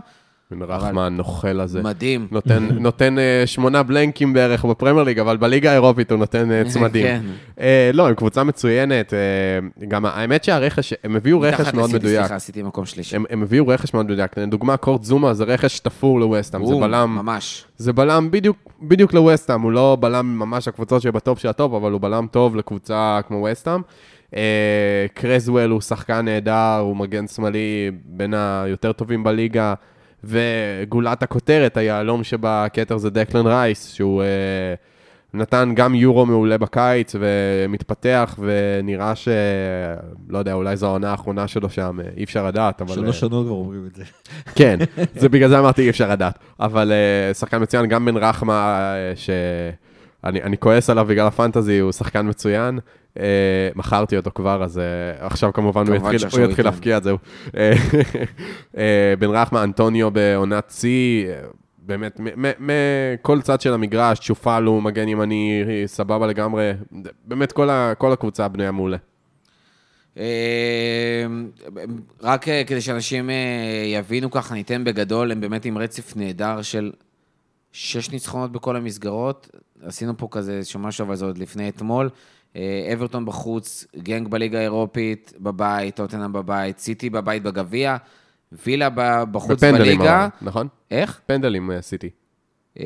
Speaker 2: בן רחמה הנוכל הזה.
Speaker 1: מדהים.
Speaker 2: נותן, נותן אה, שמונה בלנקים בערך בפרמייר ליג, אבל בליגה האירופית הוא נותן אה, צמדים.
Speaker 1: כן.
Speaker 2: אה, לא, הם קבוצה מצוינת. אה, גם האמת שהרכש, הם הביאו רכש מאוד
Speaker 1: לסיטי,
Speaker 2: מדויק.
Speaker 1: סליחה, עשיתי מקום שלישי.
Speaker 2: הם, הם הביאו רכש מאוד מדויק. לדוגמה, קורט זומה זה רכש תפור לווסטהאם, זה בלם,
Speaker 1: ממש.
Speaker 2: זה בלם בדיוק, בדיוק לווסטהאם, הוא לא בלם ממש הקבוצות שבטופ של הטופ, אבל הוא בלם טוב לקבוצה כמו ווסטהאם. אה, קרזוול הוא שחקן נהדר, הוא מגן שמאלי בין היותר טובים בליגה, וגולת הכותרת, היהלום שבכתר זה דקלן רייס, שהוא אה, נתן גם יורו מעולה בקיץ, ומתפתח, ונראה ש... לא יודע, אולי זו העונה האחרונה שלו שם, אה, אי אפשר לדעת, אבל...
Speaker 3: שלוש שנות כבר אומרים את זה.
Speaker 2: כן, זה בגלל זה אמרתי אי אפשר לדעת. אבל uh, שחקן מצוין, גם בן רחמה, uh, שאני אני כועס עליו בגלל הפנטזי, הוא שחקן מצוין. Uh, מכרתי אותו כבר, אז uh, עכשיו כמובן הוא
Speaker 1: כמובן
Speaker 2: יתחיל,
Speaker 1: שעכשיו
Speaker 2: הוא
Speaker 1: הוא
Speaker 2: יתחיל. להפקיע את זה. Uh, בן רחמה, אנטוניו בעונת שיא, באמת, מכל צד של המגרש, צ'ופל הוא מגן ימני, סבבה לגמרי. באמת, כל, ה, כל הקבוצה בנויה מעולה.
Speaker 1: רק כדי שאנשים יבינו ככה, ניתן בגדול, הם באמת עם רצף נהדר של שש ניצחונות בכל המסגרות. עשינו פה כזה איזשהו משהו, אבל זה עוד לפני אתמול. אה, אברטון בחוץ, גנג בליגה האירופית, בבית, טוטנאם בבית, סיטי בבית בגביע, וילה בחוץ
Speaker 2: בפנדלים,
Speaker 1: בליגה.
Speaker 2: אבל, נכון?
Speaker 1: איך?
Speaker 2: פנדלים עשיתי.
Speaker 1: אה,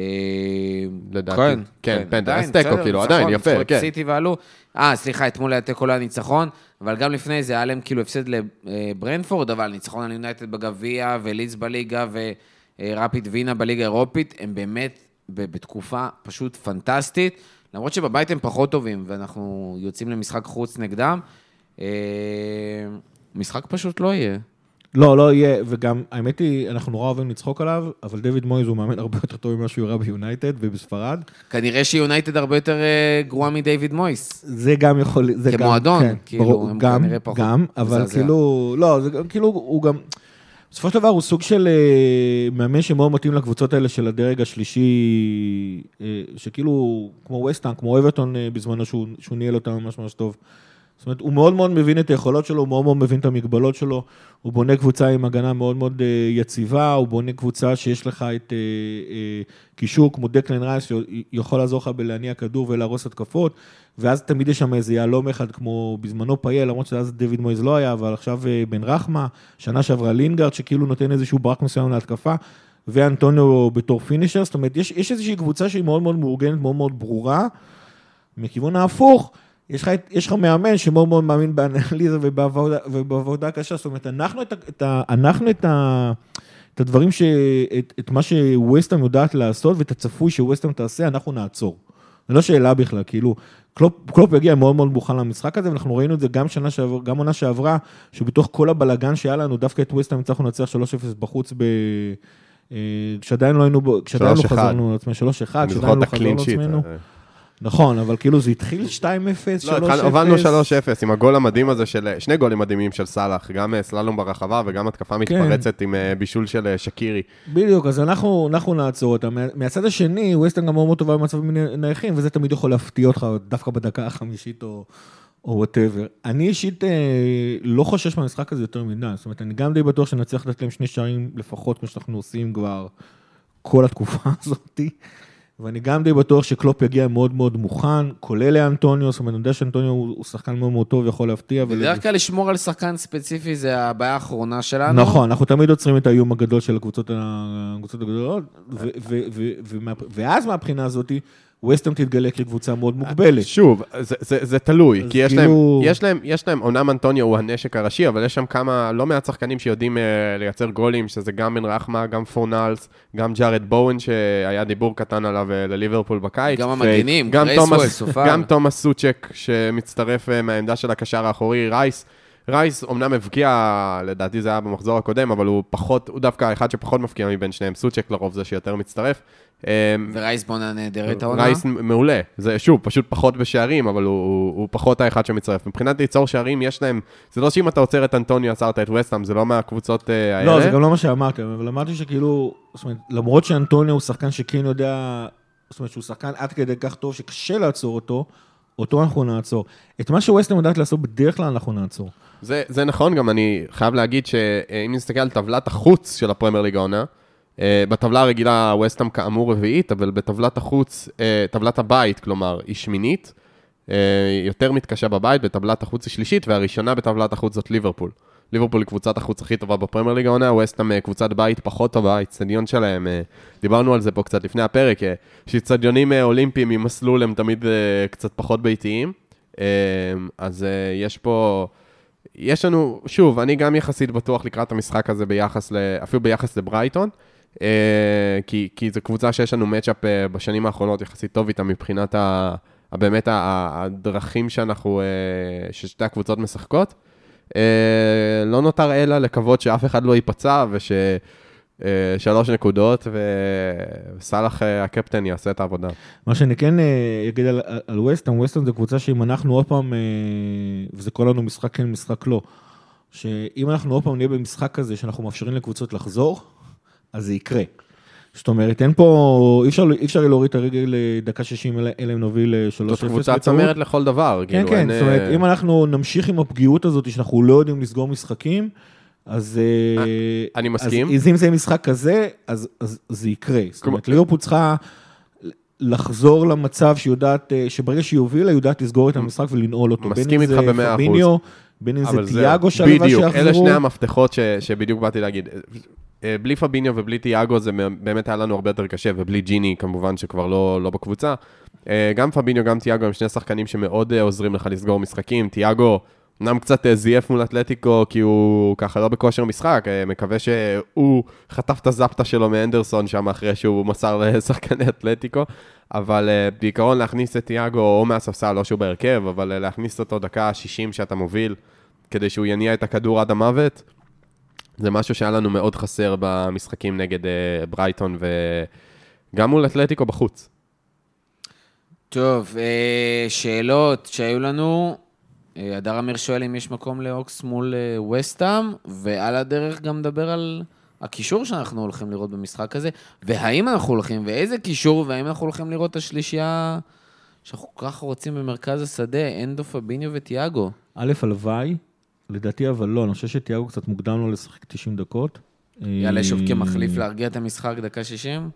Speaker 2: לדעתי.
Speaker 1: כן,
Speaker 2: כן, פנדל,
Speaker 1: עדיין,
Speaker 2: אז תיקו, כאילו, עדיין, יפה, כן.
Speaker 1: סיטי ועלו. אה, סליחה, אתמול היה תיקו לא היה ניצחון, אבל גם לפני זה היה להם כאילו הפסד לברנפורד, אבל ניצחון על יונייטד בגביע, ולידס בליגה, ורפיד וינה בליגה האירופית, הם באמת בתקופה פשוט פנטסטית, למרות שבבית הם פחות טובים, ואנחנו יוצאים למשחק חוץ נגדם. אה, משחק פשוט לא יהיה.
Speaker 3: לא, לא יהיה, וגם, האמת היא, אנחנו נורא אוהבים לצחוק עליו, אבל דויד מויז הוא מאמן הרבה יותר טוב ממה שהוא הראה ביונייטד ובספרד.
Speaker 1: כנראה שיונייטד הרבה יותר אה, גרועה מדייוויד מויס.
Speaker 3: זה גם יכול, זה גם,
Speaker 1: כמועדון,
Speaker 3: כן,
Speaker 1: כאילו,
Speaker 3: ברור,
Speaker 1: הם
Speaker 3: גם,
Speaker 1: כנראה פחות.
Speaker 3: גם, אבל. כאילו, לא, זה גם, כאילו, הוא גם, בסופו של דבר הוא סוג של אה, מאמן שמאוד מתאים לקבוצות האלה של הדרג השלישי, אה, שכאילו, כמו ווסטהאם, כמו אברטון אה, בזמנו, שהוא, שהוא ניהל אותם ממש ממש טוב. זאת אומרת, הוא מאוד מאוד מבין את היכולות שלו, הוא מאוד מאוד מבין את המגבלות שלו, הוא בונה קבוצה עם הגנה מאוד מאוד אה, יציבה, הוא בונה קבוצה שיש לך את אה, אה, קישור כמו דקלן רייס, שיכול לעזור לך בלהניע כדור ולהרוס התקפות, ואז תמיד יש שם איזה יהלום אחד, כמו בזמנו פייל, למרות שאז דויד מויז לא היה, אבל עכשיו בן רחמה, שנה שעברה לינגארד, שכאילו נותן איזשהו ברק מסוים להתקפה, ואנטוניו בתור פינישר, זאת אומרת, יש, יש איזושהי קבוצה שהיא מאוד מאוד מאורגנת, מאוד מאוד ברורה. מכיוון ההפוך, יש לך, יש לך מאמן שמאוד מאוד מאמין באנליזה ובעבודה, ובעבודה קשה, זאת אומרת, אנחנו את, את, אנחנו את, ה, את הדברים, ש, את, את מה שווסטהאם יודעת לעשות ואת הצפוי שווסטהאם תעשה, אנחנו נעצור. זו לא שאלה בכלל, כאילו, קלופ, קלופ יגיע מאוד מאוד מוכן למשחק הזה, ואנחנו ראינו את זה גם שנה שעברה, גם עונה שעברה, שבתוך כל הבלגן שהיה לנו, דווקא את ווסטהאם הצלחנו לנצח 3-0 בחוץ ב... אה, כשעדיין לא היינו, כשעדיין לא
Speaker 2: 3-1.
Speaker 3: חזרנו לעצמנו, 3-1,
Speaker 2: אני
Speaker 3: כשעדיין לא חזרנו. לעצמנו. נכון, אבל כאילו זה התחיל 2-0, 3-0.
Speaker 2: לא, הובלנו 3-0 עם הגול המדהים הזה של, שני גולים מדהימים של סאלח, גם אה, סללום ברחבה וגם התקפה
Speaker 3: כן.
Speaker 2: מתפרצת עם אה, בישול של אה, שקירי.
Speaker 3: בדיוק, אז אנחנו, אנחנו נעצור אותם. מה- מהצד השני, ווסטהאם גם מאוד טובה במצבים נייחים, וזה תמיד יכול להפתיע אותך דווקא בדקה החמישית או או whatever. אני אישית אה, לא חושש מהמשחק הזה יותר מדי, זאת אומרת, אני גם די בטוח שנצליח לתת להם שני שערים לפחות, כמו שאנחנו עושים כבר כל התקופה הזאתי. ואני גם די בטוח שקלופ יגיע מאוד מאוד מוכן, כולל לאנטוניו, זאת אומרת, אני יודע שאנטוניו הוא שחקן מאוד מאוד טוב, יכול להפתיע.
Speaker 1: בדרך כלל לשמור על שחקן ספציפי זה הבעיה האחרונה שלנו.
Speaker 3: נכון, אנחנו תמיד עוצרים את האיום הגדול של הקבוצות, הגדולות, ואז מהבחינה הזאת, ווסטהאם תתגלה כקבוצה מאוד מוגבלת.
Speaker 2: שוב, זה, זה, זה תלוי, כי יש,
Speaker 3: כאילו-
Speaker 2: להם, יש, להם, יש להם, אומנם אנטוניו הוא הנשק הראשי, אבל יש שם כמה, לא מעט שחקנים שיודעים אה, לייצר גולים, שזה גם בן רחמה, גם פורנלס, גם ג'ארד בואן, שהיה דיבור קטן עליו אה, לליברפול בקיץ.
Speaker 1: גם המגנים,
Speaker 2: תומאס-
Speaker 1: סופר.
Speaker 2: גם תומאס סוצ'ק, שמצטרף אה, מהעמדה של הקשר האחורי, רייס. רייס אומנם הבקיע, לדעתי זה היה במחזור הקודם, אבל הוא פחות, הוא דווקא האחד שפחות מבקיע מבין שניהם. סוצ'ק לרוב זה שיותר מצטרף. אמ,
Speaker 1: ורייס בונה נהדרת העונה.
Speaker 2: רייס מעולה, זה שוב, פשוט פחות בשערים, אבל הוא, הוא, הוא פחות האחד שמצטרף. מבחינת ליצור שערים, יש להם, זה לא שאם אתה עוצר את אנטוניו, עצרת את וסטהאם, זה לא מהקבוצות אה, האלה.
Speaker 3: לא, זה גם לא מה שאמרתי, אבל אמרתי שכאילו, זאת אומרת, למרות שאנטוניו הוא שחקן שכן יודע, זאת אומרת שהוא שחקן עד כדי כך טוב שקשה לעצור אותו, אותו אנחנו נעצור. את מה שווסטהאם יודעת לעשות בדרך כלל אנחנו נעצור.
Speaker 2: זה, זה נכון, גם אני חייב להגיד שאם נסתכל על טבלת החוץ של הפרמייר ליג העונה, אה, בטבלה הרגילה וסטהאם כאמור רביעית, אבל בטבלת החוץ, אה, טבלת הבית, כלומר, היא שמינית, אה, יותר מתקשה בבית, בטבלת החוץ היא שלישית, והראשונה בטבלת החוץ זאת ליברפול. ליברפול היא קבוצת החוץ הכי טובה בפרמייר ליג העונה, וסטהאם אה, קבוצת בית פחות טובה, האצטדיון שלהם, אה, דיברנו על זה פה קצת לפני הפרק, אה, שאצטדיונים אה, אולימפיים עם מסלול הם תמיד אה, קצת פחות ביתיים, אה, אז אה, יש פה... יש לנו, שוב, אני גם יחסית בטוח לקראת המשחק הזה ביחס, ל, אפילו ביחס לברייטון, אה, כי, כי זו קבוצה שיש לנו מצ'אפ אה, בשנים האחרונות יחסית טוב איתה מבחינת ה, באמת הדרכים שאנחנו, אה, ששתי הקבוצות משחקות. אה, לא נותר אלא לקוות שאף אחד לא ייפצע וש... אה, שלוש נקודות, וסאלח אה, הקפטן יעשה את העבודה.
Speaker 3: מה שאני כן אה, אגיד על, על ווסטהאם, ווסטהאם זו קבוצה שאם אנחנו עוד פעם, וזה כל לנו משחק כן, משחק לא, שאם אנחנו עוד פעם נהיה במשחק כזה שאנחנו מאפשרים לקבוצות לחזור, אז זה יקרה. זאת אומרת, אין פה, אי אפשר, אי אפשר להוריד את הרגל לדקה 60, אלא אם נוביל 3-0.
Speaker 2: זאת קבוצה. צמרת לכל דבר.
Speaker 3: כן,
Speaker 2: כאילו,
Speaker 3: כן,
Speaker 2: אין,
Speaker 3: זאת אומרת, אם אנחנו נמשיך עם הפגיעות הזאת, שאנחנו לא יודעים לסגור משחקים, אז... אה,
Speaker 2: אני מסכים.
Speaker 3: אז אם זה משחק כזה, אז אז זה יקרה. זאת אומרת, ליברפול צריכה לחזור למצב שהיא יודעת, אה, שברגע שהיא הובילה, היא יודעת לסגור את המשחק ולנעול אותו.
Speaker 2: מסכים
Speaker 3: בין אם
Speaker 2: איתך
Speaker 3: זה
Speaker 2: במאה אחוז.
Speaker 3: פביניו, בין אם זה
Speaker 2: אבל זהו,
Speaker 3: תיאגו שהלוואי
Speaker 2: בדיוק,
Speaker 3: שיחזרו.
Speaker 2: אלה שני המפתחות ש, שבדיוק באתי להגיד. אה, בלי פביניו ובלי תיאגו זה באמת היה לנו הרבה יותר קשה, ובלי ג'יני כמובן שכבר לא, לא בקבוצה. אה, גם פביניו, גם תיאגו הם שני שחקנים שמאוד אה, עוזרים לך לסגור משחקים. תיאגו אמנם קצת אה, זייף מול אתלטיקו, כי הוא ככה לא בכושר משחק, אה, מקווה שהוא חטף את הזפטה שלו מאנדרסון שם אחרי שהוא מסר לשחקני אתלטיקו, אבל אה, בעיקרון להכניס את תיאגו או מהספסל, לא שהוא בהרכב, אבל להכניס אותו דקה 60 שאתה מוביל, כדי שהוא יניע את הכדור עד המוות, זה משהו שהיה לנו מאוד חסר במשחקים נגד ברייטון וגם מול אתלטיקו בחוץ.
Speaker 1: טוב, שאלות שהיו לנו. אה, הדר אמיר שואל אם יש מקום לאוקס מול אה, וסטאם, ועל הדרך גם נדבר על הקישור שאנחנו הולכים לראות במשחק הזה, והאם אנחנו הולכים, ואיזה קישור, והאם אנחנו הולכים לראות את השלישייה שאנחנו כל כך רוצים במרכז השדה, אנדו, פביניו וטיאגו.
Speaker 3: א', הלוואי, לדעתי אבל לא, אני חושב שתיאגו קצת מוקדם לו לשחק 90 דקות.
Speaker 1: יעלה שוב
Speaker 3: אה,
Speaker 1: כמחליף להרגיע את המשחק דקה 60?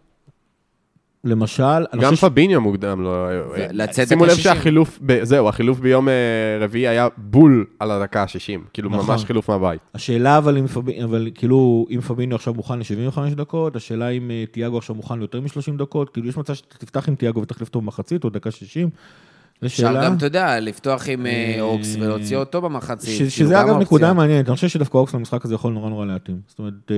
Speaker 3: למשל, אני
Speaker 2: גם
Speaker 3: חושב ש...
Speaker 2: פביניו מוקדם לו. אה,
Speaker 1: לצאת
Speaker 2: שימו לב
Speaker 1: 60.
Speaker 2: שהחילוף, ב- זהו, החילוף ביום אה, רביעי היה בול על הדקה ה-60, כאילו
Speaker 3: נכון.
Speaker 2: ממש חילוף מהבית.
Speaker 3: השאלה אבל אם פביניו, אבל כאילו, אם פביניו עכשיו מוכן ל-75 דקות, השאלה אם אה, תיאגו עכשיו מוכן ליותר מ-30 דקות, כאילו יש מצב שאתה תפתח עם תיאגו ותחליף אותו במחצית או דקה 60.
Speaker 1: אפשר. גם, אתה יודע, לפתוח עם אה,
Speaker 3: אה,
Speaker 1: אוקס ולהוציא אותו במחצית.
Speaker 3: ש-
Speaker 1: כאילו,
Speaker 3: שזה אגב. נקודה מעניינת, אני חושב שדווקא אוקס למשחק הזה יכול נורא נורא להתאים. זאת אומרת, אה,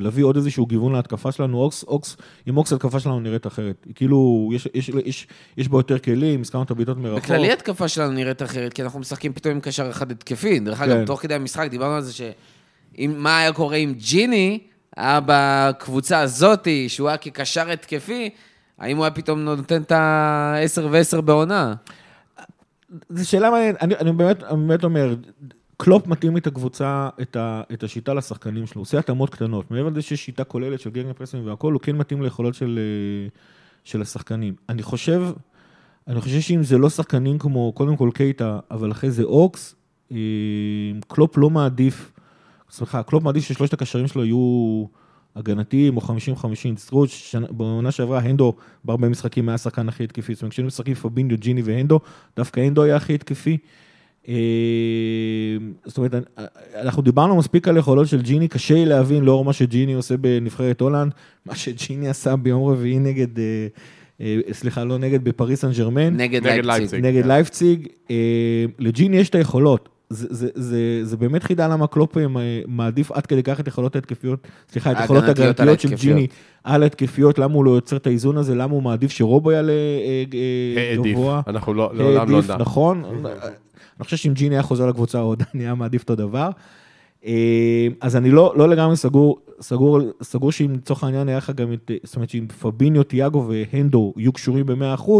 Speaker 3: להביא עוד איזשהו גיוון להתקפה שלנו, אוקס, אוקס, עם אוקס התקפה שלנו נראית אחרת. כאילו, יש- יש- יש- יש בה יותר כלים, הזכרנו את הבעיטות מרחוק.
Speaker 1: בכללי התקפה שלנו נראית אחרת, כי אנחנו משחקים פתאום עם קשר אחד התקפי. דרך
Speaker 3: כן.
Speaker 1: אגב, תוך כדי המשחק דיברנו על זה שמה היה קורה אם ג'יני היה בקבוצה הזאתי, שהוא היה כקשר התקפי, האם הוא היה פתאום נותן את ה-10 ו-10 בעונה?
Speaker 3: זו שאלה מעניינת, אני, אני באמת, באמת אומר, קלופ מתאים את הקבוצה, את, ה, את השיטה לשחקנים שלו, הוא עושה התאמות קטנות. מעבר לזה שיש שיטה כוללת של Gegenpressing והכל, הוא כן מתאים ליכולות של, אה, של השחקנים. אני חושב, אני חושב שאם זה לא שחקנים כמו, קודם כל קייטה, אבל אחרי זה אוקס, אה, קלופ לא מעדיף, סליחה, קלופ מעדיף ששלושת הקשרים שלו יהיו הגנתיים או 50-50. סטרוץ', שנה- בעונה שעברה, הנדו בהרבה משחקים היה השחקן הכי התקפי. זאת אומרת, כשהיינו משחקים פביניו, ג'יני והנדו, דווקא הנדו היה הכי התקפי. אה, זאת אומרת, אנחנו דיברנו מספיק על יכולות של ג'יני, קשה לי להבין לאור מה שג'יני עושה בנבחרת הולנד, מה שג'יני עשה ביום רביעי נגד, אה, אה, סליחה, לא נגד, בפריס סן ג'רמן.
Speaker 1: נגד
Speaker 2: נגד
Speaker 1: לייפציג.
Speaker 3: נגד
Speaker 2: כן.
Speaker 3: לייפציג. לג'יני יש את היכולות. זה, זה, זה, זה באמת חידה למה קלופ אה, מעדיף עד כדי כך את יכולות ההתקפיות, סליחה, את יכולות הגנתיות של. ג'יני על ההתקפיות, למה הוא לא יוצר את האיזון הזה, למה הוא מעדיף שרובו יעלה אה, אה. גבוה.
Speaker 2: אנחנו לא, לעולם לא נדע.
Speaker 3: נכון. אני חושב שאם ג'יני היה חוזר לקבוצה, הוא עדיין היה מעדיף אותו דבר. אז אני לא, לא לגמרי סגור, סגור, סגור שאם לצורך העניין היה לך גם את, זאת אומרת שאם פביניו, תיאגו והנדו יהיו קשורים ב-100%,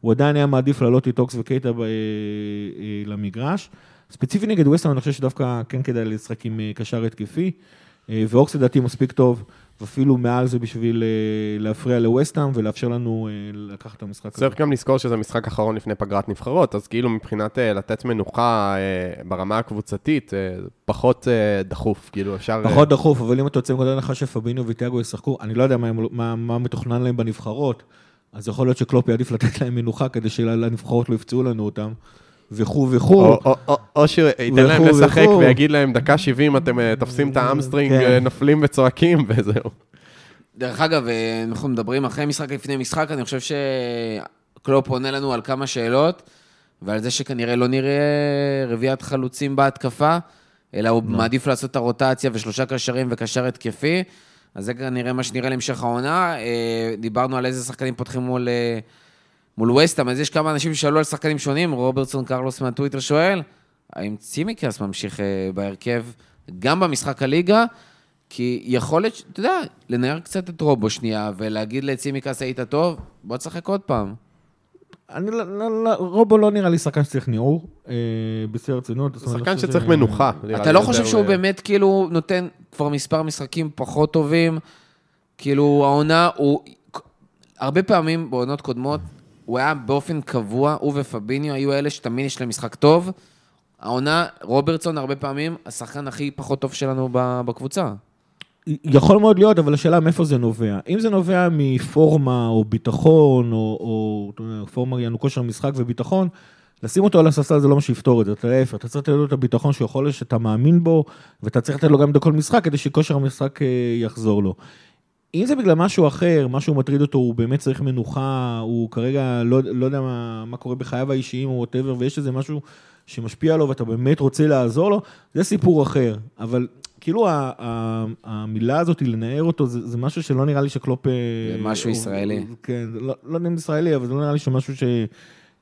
Speaker 3: הוא עדיין היה מעדיף לעלות את אוקס וקייטה ב- אה, אה, למגרש. ספציפית נגד ווסטהאם, אני חושב שדווקא כן כדאי לשחק עם אה, קשר התקפי, אה, ואוקס לדעתי מספיק טוב, ואפילו מעל זה בשביל אה, להפריע לווסטהאם ולאפשר לנו לקחת את המשחק הזה.
Speaker 2: צריך גם לזכור שזה משחק אחרון לפני פגרת נבחרות, אז כאילו מבחינת לתת מנוחה ברמה הקבוצתית, פחות דחוף, כאילו אפשר...
Speaker 3: פחות דחוף, אבל אם אתה יוצא מנקודת הנחה שפביניו וטיאגו ישחקו, אני לא יודע מה, מה, מה מתוכנן להם בנבחרות, אז יכול להיות שקלופ יעדיף לתת להם מנוחה כדי שלנבחרות לא יפצעו לנו אותם, וכו' וכו'.
Speaker 2: או- שייתן להם לשחק. ויגיד להם, דקה 70 אתם אה, תופסים את ה hamstring,
Speaker 3: כן.
Speaker 2: אה, נופלים וצועקים וזהו.
Speaker 1: דרך אגב, אה, אנחנו מדברים אחרי משחק לפני משחק, אני חושב שקלופ עונה לנו על כמה שאלות, ועל זה שכנראה לא נראה רביעיית חלוצים בהתקפה, אלא הוא מעדיף לעשות את הרוטציה ושלושה קשרים וקשר התקפי, אז זה כנראה מה שנראה להמשך העונה. דיברנו על איזה שחקנים פותחים מול, מול וסטהאם, אז יש כמה אנשים ששאלו על שחקנים שונים, רוברטסון קרלוס מהטוויטר שואל, האם צימקס ממשיך אה, בהרכב גם במשחק הליגה? כי יכול להיות, אתה יודע, לנער קצת את רובו שנייה, ולהגיד לצימקס היית טוב, בוא תשחק עוד פעם.
Speaker 3: אני לא, לא, לא, רובו לא נראה לי שחקן שצריך ניעור, אה, בשיא הרצינות.
Speaker 2: שחקן
Speaker 3: חושב
Speaker 2: שצריך
Speaker 3: ש-
Speaker 2: מנוחה.
Speaker 1: אתה לא חושב שהוא
Speaker 2: אה,
Speaker 1: באמת כאילו נותן כבר מספר משחקים פחות טובים? כאילו העונה, הוא... הרבה פעמים בעונות קודמות, הוא היה באופן קבוע, הוא ופביניו היו אלה שתמיד יש להם משחק טוב. העונה, רוברטסון הרבה פעמים השחקן הכי פחות טוב שלנו בקבוצה.
Speaker 3: יכול מאוד להיות, אבל השאלה מאיפה זה נובע. אם זה נובע מפורמה או ביטחון, או, או פורמה יענו כושר משחק וביטחון, לשים אותו על הספסל זה לא מה שיפתור את זה, אתה להפך, אתה צריך לתת לו את הביטחון שהוא יכול, שאתה מאמין בו, ואתה צריך לתת לו גם בכל משחק כדי שכושר המשחק אה, יחזור לו. אם זה בגלל משהו אחר, משהו מטריד אותו, הוא באמת צריך מנוחה, הוא כרגע לא, לא יודע מה, מה קורה בחייו האישיים או whatever, ויש איזה משהו שמשפיע עליו ואתה באמת רוצה לעזור לו, זה סיפור אחר. אבל כאילו ה, ה, המילה הזאת, לנער אותו, זה, זה משהו שלא נראה לי שקלופ... אה,
Speaker 1: זה משהו
Speaker 3: הוא-
Speaker 1: ישראלי.
Speaker 3: כן, לא, לא יודע אם ישראלי, אבל זה לא נראה לי שמשהו ש...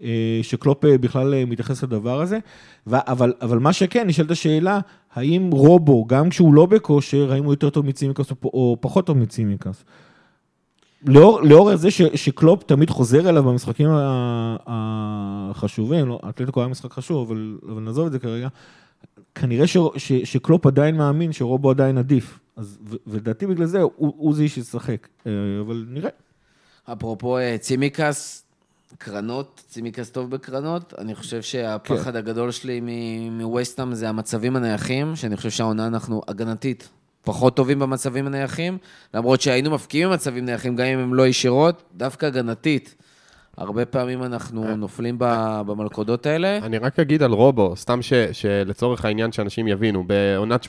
Speaker 3: אה, שקלופ אה, בכלל אה, מתייחס לדבר הזה. אבל, אבל מה שכן, נשאלת השאלה, האם רובו, גם כשהוא לא בכושר, האם הוא יותר טוב מצימקס או, או פחות טוב מצימקס? לאור, לאור זה ש, שקלופ תמיד חוזר אליו במשחקים החשובים, לא, אתלטיקו היה משחק חשוב, אבל, אבל נעזוב את זה כרגע, כנראה ש, ש, שקלופ עדיין מאמין שרובו עדיין עדיף. אז, ו- ולדעתי בגלל זה הוא, הוא זה שישחק, אבל נראה.
Speaker 1: אפרופו צימקס, קרנות, צימקס טוב בקרנות, אני חושב שהפחד
Speaker 3: כן.
Speaker 1: הגדול שלי מ- מווסטהאם זה המצבים הנייחים, שאני חושב שהעונה אנחנו הגנתית פחות טובים במצבים הנייחים, למרות שהיינו מפקיעים במצבים נייחים, גם אם הם לא ישירות, דווקא הגנתית. הרבה פעמים אנחנו נופלים ב- במלכודות האלה.
Speaker 2: אני רק אגיד על רובו, סתם ש, שלצורך העניין שאנשים יבינו, בעונת 17-18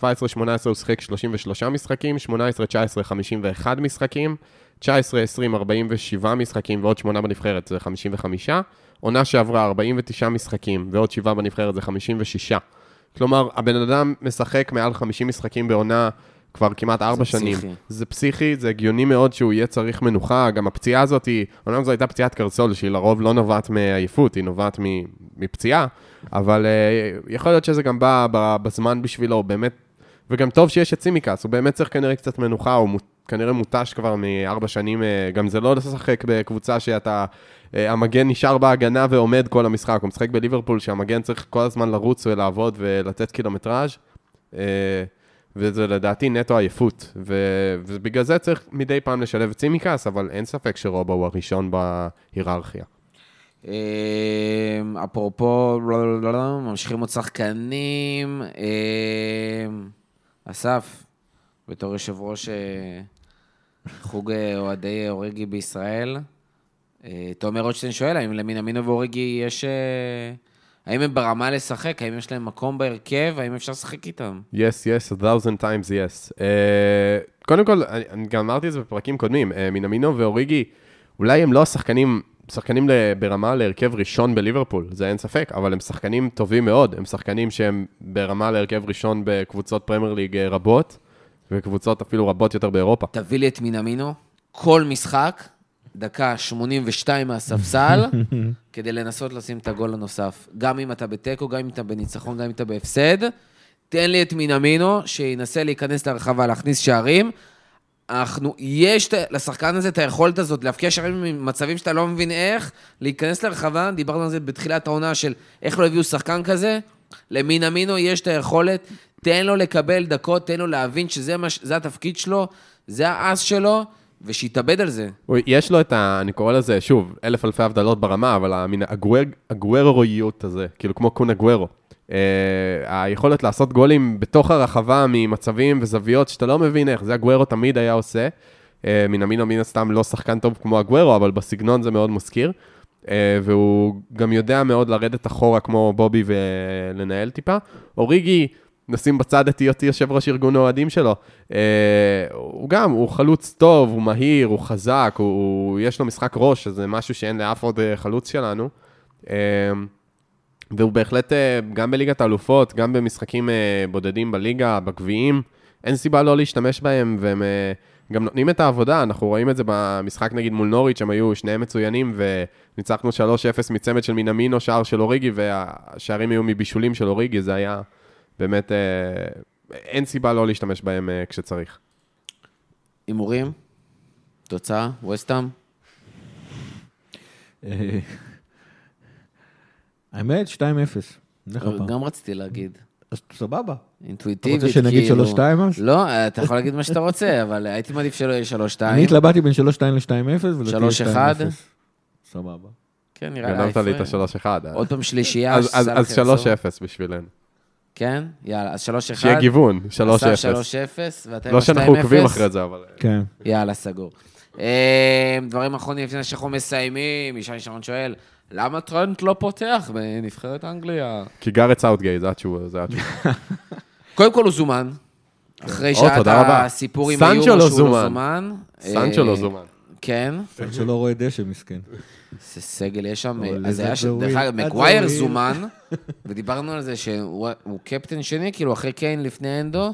Speaker 2: הוא שיחק 33 משחקים, 18-19 51 משחקים, 19-20 47 משחקים ועוד 8 בנבחרת זה 55, עונה שעברה 49 משחקים ועוד 7 בנבחרת זה 56. כלומר, הבן אדם משחק מעל 50 משחקים בעונה כבר כמעט 4
Speaker 1: זה
Speaker 2: שנים.
Speaker 1: פסיכי.
Speaker 2: זה פסיכי, זה הגיוני מאוד שהוא יהיה צריך מנוחה, גם הפציעה הזאת היא, אומנם זו הייתה פציעת קרסול, שהיא לרוב לא נובעת מעייפות, היא נובעת מפציעה, אבל uh, יכול להיות שזה גם בא בזמן בשבילו, באמת, וגם טוב שיש את סימיקס, הוא באמת צריך כנראה קצת מנוחה, הוא כנראה מותש כבר מארבע שנים, uh, גם זה לא לשחק בקבוצה שאתה, uh, המגן נשאר בהגנה ועומד כל המשחק, הוא משחק בליברפול, שהמגן צריך כל הזמן לרוץ ולעבוד ולתת קילומטראז'. Uh, וזה לדעתי נטו עייפות, ובגלל זה צריך מדי פעם לשלב את סימיקס, אבל אין ספק שרובו הוא הראשון בהיררכיה.
Speaker 1: אה, אפרופו, לא, לא, לא, ממשיכים עוד שחקנים. אה, אסף, בתור יושב ראש אה, חוג אה, אוהדי אורגי בישראל, אה, תומר רוטשטיין שואל, האם למינמינו ואורגי יש... אה, האם הם ברמה לשחק? האם יש להם מקום בהרכב? האם אפשר לשחק איתם?
Speaker 2: yes, yes, a thousand times yes. Uh, קודם כל, אני, אני גם אמרתי את זה בפרקים קודמים, uh, מינמינו ואוריגי, אולי הם לא השחקנים, שחקנים ל- ברמה להרכב ראשון בליברפול, זה אין ספק, אבל הם שחקנים טובים מאוד, הם שחקנים שהם ברמה להרכב ראשון בקבוצות פרמייר ליג רבות, וקבוצות אפילו רבות יותר באירופה.
Speaker 1: תביא לי את מינמינו, כל משחק, דקה 82 מהספסל, כדי לנסות לשים את הגול הנוסף. גם אם אתה בתיקו, גם אם אתה בניצחון, גם אם אתה בהפסד. תן לי את מינמינו, שינסה להיכנס לרחבה, להכניס שערים. אנחנו, יש לשחקן הזה את היכולת הזאת להבקיע שערים ממצבים שאתה לא מבין איך, להיכנס לרחבה, דיברנו על זה בתחילת העונה של איך לא הביאו שחקן כזה, למינמינו יש את היכולת, תן לו לקבל דקות, תן לו להבין שזה מה, התפקיד שלו, זה האס שלו, ושיתאבד על זה.
Speaker 2: יש לו את ה... אני קורא לזה, שוב, אלף אלפי הבדלות ברמה, אבל המין הגוארויות הזה, כאילו כמו קונה גוארו. אה, היכולת לעשות גולים בתוך הרחבה ממצבים וזוויות שאתה לא מבין איך, זה הגוארו תמיד היה עושה. מנמינו מן הסתם לא שחקן טוב כמו הגוארו, אבל בסגנון זה מאוד מזכיר. אה, והוא גם יודע מאוד לרדת אחורה כמו בובי ולנהל טיפה. אוריגי, נשים בצד את היותי יושב ראש ארגון האוהדים שלו. אה, הוא גם, הוא חלוץ טוב, הוא מהיר, הוא חזק, הוא, הוא, יש לו משחק ראש, שזה משהו שאין לאף עוד אה, חלוץ שלנו. אה, והוא בהחלט, אה, גם בליגת האלופות, גם במשחקים אה, בודדים בליגה, בגביעים, אין סיבה לא להשתמש בהם, והם אה, גם נותנים את העבודה, אנחנו רואים את זה במשחק נגיד מול נוריץ', הם היו שניהם מצוינים, וניצחנו 3-0 מצמד של מינמינו, שער של אוריגי, והשערים היו מבישולים של אוריגי, זה היה באמת, אה, אין סיבה לא להשתמש בהם אה, כשצריך.
Speaker 1: הימורים? תוצאה? וסטאם?
Speaker 3: אה, האמת, 2-0. נלך הפעם.
Speaker 1: גם רציתי להגיד.
Speaker 3: אז סבבה.
Speaker 1: אינטואיטיבית,
Speaker 3: אתה רוצה שנגיד
Speaker 1: כאילו.
Speaker 3: 3-2 אז?
Speaker 1: לא, אתה יכול להגיד מה שאתה רוצה, אבל הייתי מעדיף שלא יהיה 3-2.
Speaker 3: אני התלבטתי בין 3-2 ל-2-0 ולדעתי
Speaker 1: 3-1?
Speaker 3: 2-0. סבבה.
Speaker 1: כן, נראה לי.
Speaker 2: גנבת לי את
Speaker 1: ההפרש.
Speaker 2: ה-3-1. אה.
Speaker 1: עוד פעם שלישייה.
Speaker 2: אז- אז-
Speaker 1: שסאלח
Speaker 2: אז
Speaker 1: יחזור.
Speaker 2: 3-0 בשבילנו.
Speaker 1: כן? יאללה, אז 3-1.
Speaker 2: שיהיה גיוון, 3-0.
Speaker 1: אסף 3-0, ואתה עם
Speaker 2: לא שאנחנו
Speaker 1: 2-0.
Speaker 2: עוקבים אחרי זה, אבל...
Speaker 3: כן.
Speaker 1: יאללה, סגור. אה, דברים אחרונים לפני שאנחנו מסיימים, ישי שרון שואל, למה טרנט לא פותח בנבחרת אנגליה?
Speaker 2: כי גארט סאוטגייט, זה התשובה, זה התשובה.
Speaker 1: קודם כל הוא זומן. אחרי
Speaker 2: או,
Speaker 1: שהיה את
Speaker 2: תודה רבה.
Speaker 1: הסיפור עם היורו
Speaker 2: לא
Speaker 1: שהוא לא
Speaker 2: זומן.
Speaker 1: זומן.
Speaker 2: סנצ'ו
Speaker 1: אה,
Speaker 2: לא זומן.
Speaker 1: כן,
Speaker 3: שלא רואה דשא, מסכן.
Speaker 1: זה סגל יש שם,
Speaker 3: או,
Speaker 1: אז היה ש...
Speaker 3: זה
Speaker 1: דרך. אגב,
Speaker 3: אז זה
Speaker 1: מגווייר
Speaker 3: וויל.
Speaker 1: זומן, ודיברנו על זה שהוא הוא קפטן שני, כאילו אחרי קיין לפני הנדו.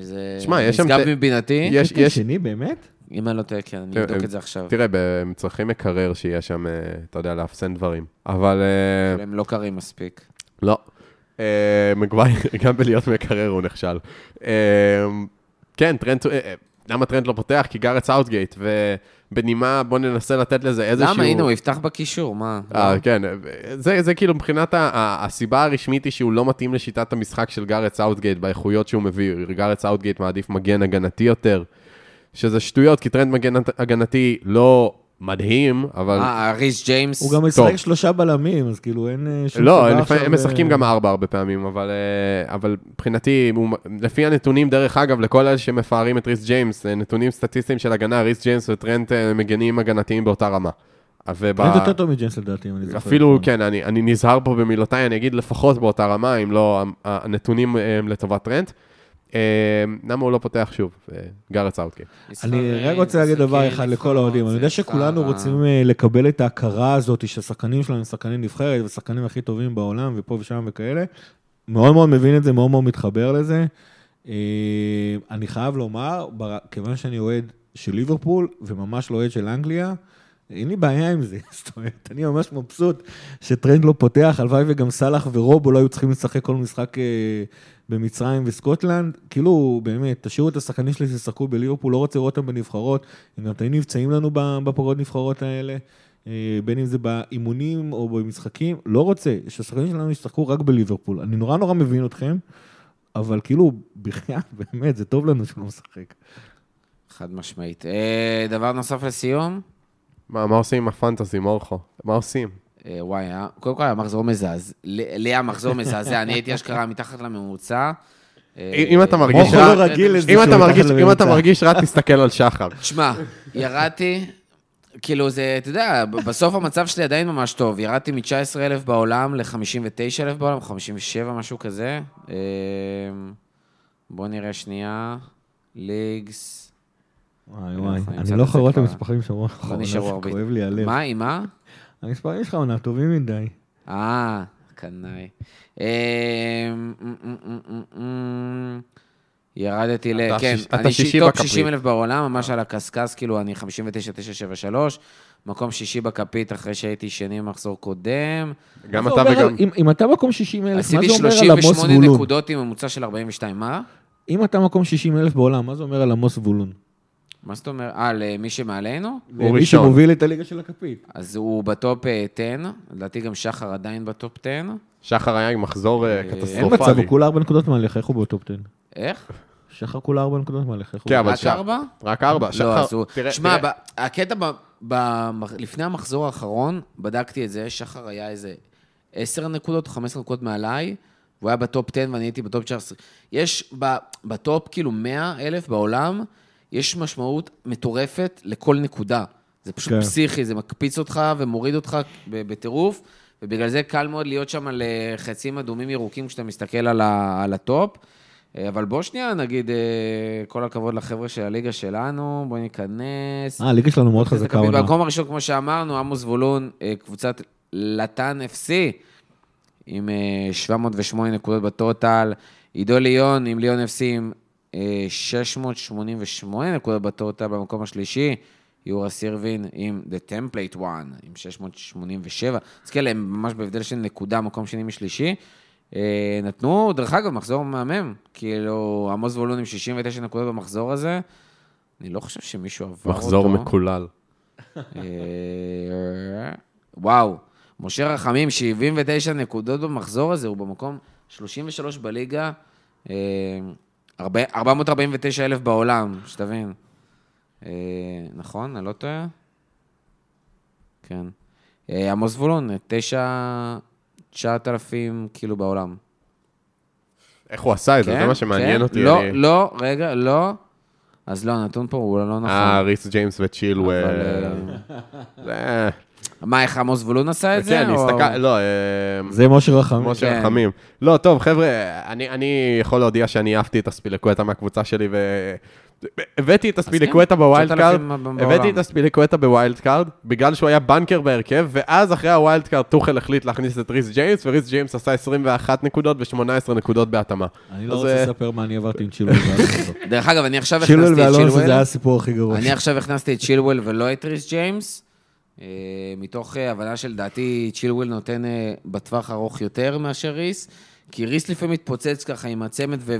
Speaker 1: זה
Speaker 2: שם
Speaker 1: נשגב מבינתי.
Speaker 2: יש,
Speaker 3: שני, באמת?
Speaker 1: אם אני לא טועה, כן, אני אבדוק את זה עכשיו.
Speaker 2: תראה, הם צריכים מקרר שיהיה שם, אה, אתה יודע, לאפסן דברים. אבל אה,
Speaker 1: אבל הם לא קרים מספיק.
Speaker 2: לא. אה, מגווייר, גם בלהיות מקרר הוא נכשל. כן, אה, למה טרנד לא פותח? כי גארט סאוטגייט, ובנימה, בוא ננסה לתת לזה איזשהו...
Speaker 1: למה? הנה, הוא יפתח בקישור, מה?
Speaker 2: אה,
Speaker 1: לא?
Speaker 2: כן, זה, זה כאילו מבחינת ה, ה, הסיבה הרשמית היא שהוא לא מתאים לשיטת המשחק של גארט סאוטגייט באיכויות שהוא מביא. גארט סאוטגייט מעדיף מגן הגנתי יותר, שזה שטויות, כי טרנד מגן הגנתי לא מדהים, אבל...
Speaker 1: אה, ריס ג'יימס.
Speaker 3: הוא גם. משחק שלושה בלמים, אז כאילו אין אה, שום
Speaker 2: לא,
Speaker 3: סיבה
Speaker 2: לפעמים,
Speaker 3: עכשיו...
Speaker 2: הם משחקים
Speaker 3: אה,
Speaker 2: גם ארבע הרבה פעמים, אבל, אה, אבל מבחינתי, הוא- לפי הנתונים, דרך אגב, לכל אלה שמפארים את ריס ג'יימס, נתונים סטטיסטיים של הגנה, ריס ג'יימס וטרנט מגנים הגנתיים באותה רמה. וב-
Speaker 3: טרנט יותר טוב מג'יימס לדעתי, אם אני זוכר.
Speaker 2: אפילו,
Speaker 3: נכון.
Speaker 2: כן, אני, אני נזהר פה במילותיי, אני אגיד לפחות באותה רמה, אם לא ה- הנתונים הם לטובת טרנט. אה, למה הוא לא פותח שוב? אה, גארט סאוטקי.
Speaker 3: אני רק רוצה להגיד דבר אחד לכל האוהדים, אני יודע שכולנו רוצים אה, לקבל את ההכרה הזאת שהשחקנים שלנו הם שחקנים נבחרת ושחקנים הכי טובים בעולם ופה ושם וכאלה. מאוד מאוד מבין את זה, מאוד מאוד מתחבר לזה. אה, אני חייב לומר, כיוון שאני אוהד של ליברפול וממש לא אוהד של אנגליה, אין לי בעיה עם זה, זאת אומרת, אני ממש מבסוט שטרנד לא פותח, הלוואי וגם סאלח ורובו לא היו צריכים לשחק כל משחק אה, במצרים וסקוטלנד, כאילו, באמת, תשאירו את השחקנים שלי שישחקו בליברפול, לא רוצה לראות אותם בנבחרות, הם גם תמיד נפצעים לנו בפגרות נבחרות האלה, אה, בין אם זה באימונים או במשחקים, לא רוצה, שהשחקנים שלנו ישחקו רק בליברפול. אני נורא נורא מבין אתכם, אבל כאילו, בחייאת, באמת, זה טוב לנו שהוא משחק.
Speaker 1: חד משמעית. אה, דבר נוסף לסיום?
Speaker 2: מה, מה עושים עם הפנטזי, מורכו? מה עושים?
Speaker 1: אה, וואי, היה- קודם כל היה מחזור מזעזע. לי היה מחזור מזעזע, אני הייתי אשכרה מתחת לממוצע. אה,
Speaker 2: אם אתה מרגיש רע, אם אתה מרגיש- רע, תסתכל על שחר.
Speaker 1: תשמע, ירדתי, כאילו זה, אתה יודע, ב- בסוף המצב שלי עדיין ממש טוב. ירדתי מ-19,000 בעולם ל-59,000 בעולם, 57, משהו כזה. אה, בוא נראה שנייה. ליגס.
Speaker 3: וואי וואי, אני לא יכול לראות את. המספרים שבוע האחרון. כואב לי הלב.
Speaker 1: מה, עם מה?
Speaker 3: המספרים שלך עונה טובים מדי.
Speaker 1: אה, קנאי. אמ, ירדתי ל... כן, אני top
Speaker 2: בכפית.
Speaker 1: 60 אלף בעולם, ממש על הקשקש, כאילו, אני 59,973, מקום שישי בכפית אחרי שהייתי שני במחזור קודם.
Speaker 2: גם אתה וגם...
Speaker 3: אם- אתה מקום 60 אלף, מה
Speaker 1: עשיתי
Speaker 3: זה אומר על עמוס
Speaker 1: 38
Speaker 3: זבולון?
Speaker 1: נקודות עם ממוצע של 42, מה?
Speaker 3: אם אתה מקום 60 אלף בעולם, מה זה אומר על עמוס זבולון?
Speaker 1: מה זאת אומרת? אה, למי שמעלינו?
Speaker 2: הוא
Speaker 3: מי
Speaker 2: ראשון.
Speaker 3: שמוביל את הליגה של הכפית.
Speaker 1: אז הוא ב top אה, 10, לדעתי גם שחר עדיין ב top 10.
Speaker 2: שחר היה עם מחזור אה,
Speaker 3: אין
Speaker 2: קטסטרופלי.
Speaker 3: מצב, הוא כולה 4 נקודות מעליך, איך הוא ב top 10?
Speaker 1: איך?
Speaker 3: שחר כולה 4 נקודות מעליך, איך הוא?
Speaker 2: כן, אבל
Speaker 1: רק
Speaker 2: ש-
Speaker 1: ארבע?
Speaker 2: רק ארבע.
Speaker 1: לא,
Speaker 2: שחר,
Speaker 1: אז הוא...
Speaker 2: תראה,
Speaker 1: שמע, הקטע, ב- לפני המחזור האחרון, בדקתי את זה, שחר היה איזה 10 נקודות 15 נקודות מעליי, והוא היה ב top 10 ואני הייתי ב top 19. יש בטופ כאילו 100 אלף בעולם, יש משמעות מטורפת לכל נקודה. זה פשוט
Speaker 3: כן.
Speaker 1: פסיכי, זה מקפיץ אותך ומוריד אותך בטירוף, ובגלל זה קל מאוד להיות שם על אה, חצים אדומים ירוקים כשאתה מסתכל על, ה- על הטופ. אה, אבל בוא שנייה נגיד, אה, כל הכבוד לחבר'ה של הליגה שלנו, בואי ניכנס.
Speaker 3: אה, הליגה שלנו מאוד חזקה. עונה.
Speaker 1: במקום הראשון, כמו שאמרנו, עמוס זבולון, אה, קבוצת לטן FC, עם אה, 708 נקודות בטוטל. עידו ליון עם ליון FC עם 688 נקודות בטוטל במקום השלישי. יורה סירבין עם The Template One, עם 687. אז כאלה, הם ממש בהבדל של נקודה, מקום שני משלישי. אה, נתנו, דרך אגב, מחזור מהמם. כאילו, עמוס זבולון עם 69 נקודות במחזור הזה. אני לא חושב שמישהו עבר אותו.
Speaker 2: מחזור מקולל.
Speaker 1: אה, וואו, משה רחמים, 79 נקודות במחזור הזה, הוא במקום 33 בליגה, אה, 449 אלף בעולם, שתבין. אה, נכון? אני לא טועה? כן. אה, עמוס זבולון, 9... 9,000 כאילו בעולם.
Speaker 2: איך הוא עשה את זה?
Speaker 1: כן?
Speaker 2: זה מה שמעניין
Speaker 1: כן?
Speaker 2: אותי.
Speaker 1: לא,
Speaker 2: אני-
Speaker 1: לא, רגע, לא. אז לא, הנתון פה הוא לא נכון.
Speaker 2: אה, ריס ג'יימס וצ'ילואל. זה-
Speaker 1: מה, איך עמוס זבולון עשה את זה?
Speaker 2: כן, אני הסתכל... לא, אה,
Speaker 3: זה משה רחמים.
Speaker 2: משה
Speaker 1: כן.
Speaker 2: רחמים. לא, טוב, חבר'ה, אני, אני יכול להודיע שאני אהבתי את הספילקווטה מהקבוצה שלי, ו... הבאתי את הספילקווטה ב-wild card,
Speaker 1: 9,000 בעולם.
Speaker 2: הבאתי את הספילקווטה ב-wild card, בגלל שהוא היה בנקר בהרכב, ואז אחרי ה-wild card טוחל החליט להכניס את ריס ג'יימס, וריס ג'יימס עשה 21 נקודות ו-18 נקודות בהתאמה.
Speaker 3: אני לא רוצה
Speaker 2: אה,
Speaker 3: לספר מה אני עברתי עם צ'ילואל ואלונסו.
Speaker 1: דרך אגב, אני עכשיו
Speaker 3: צ'ילואל
Speaker 1: הכנסתי את
Speaker 3: ואלונסו זה היה
Speaker 1: צ'ילואל.
Speaker 3: הסיפור הכי גרוע.
Speaker 1: אני עכשיו הכנסתי את צ'ילואל ולא את ריס ג'יימס, אה, מתוך אה, הבנה שלדעתי צ'ילואל נותן בטווח ארוך יותר מאשר ריס, כי ריס לפעמים מתפוצץ ככה עם הצמד ו-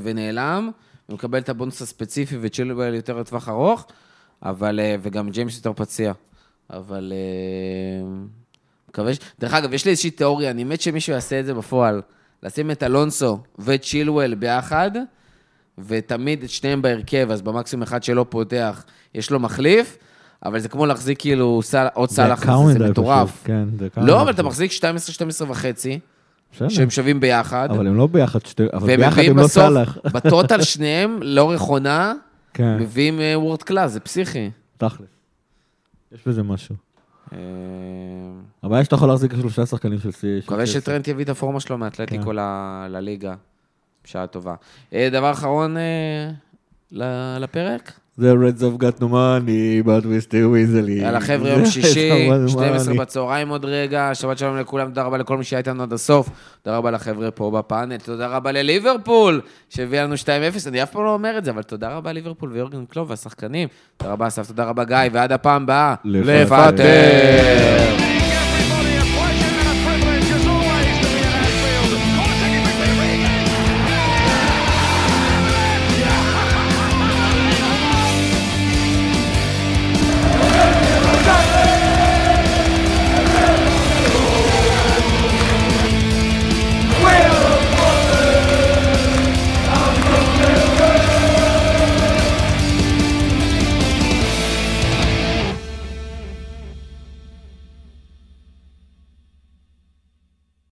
Speaker 1: ונעלם, ומקבל את הבונוס הספציפי וצ'ילואל יותר לטווח ארוך, אבל, אה, וגם ג'יימס יותר פציע. אבל אה, מקווה ש... דרך אגב, יש לי איזושהי תיאוריה, אני מת שמישהו יעשה את זה בפועל. לשים את אלונסו וצ'ילואל ביחד, ותמיד את שניהם בהרכב, אז במקסימום אחד שלא פותח, יש לו מחליף, אבל זה כמו להחזיק כאילו סל, עוד
Speaker 3: יקר
Speaker 1: זה, מטורף.
Speaker 3: כן, זה
Speaker 1: לא, אבל אתה. מחזיק 12, 12 וחצי. שהם שווים ביחד,
Speaker 3: אבל הם לא ביחד, שתי- אבל ביחד הם לא
Speaker 1: בסוף,
Speaker 3: סאלח.
Speaker 1: בטוטל שניהם, לאורך עונה,
Speaker 3: כן,
Speaker 1: מביאים וורד קלאס, זה פסיכי.
Speaker 3: תכל'ס. יש בזה משהו.
Speaker 1: אה,
Speaker 3: הבעיה שאתה יכול להחזיק שלושה שחקנים של סי.
Speaker 1: מקווה שטרנט יביא את הפורמה שלו
Speaker 3: כן.
Speaker 1: מאתלטיקו ל- לליגה, בשעה טובה. אה, דבר אחרון אה, לפרק?
Speaker 3: The Reds have got no money, but we still easily.
Speaker 1: יאללה חבר'ה, יום
Speaker 3: זה
Speaker 1: שישי,
Speaker 3: כמובן
Speaker 1: 12
Speaker 3: money.
Speaker 1: בצהריים עוד רגע, שבת שלום לכולם, תודה רבה לכל מי שהיה איתנו עד הסוף, תודה רבה לחבר'ה פה בפאנל, תודה רבה לליברפול, שהביא לנו 2-0, אני אף פעם לא אומר את זה, אבל תודה רבה ליברפול ויורגן קלוב והשחקנים, תודה רבה אסף, תודה רבה גיא, ועד הפעם הבאה. לפטר.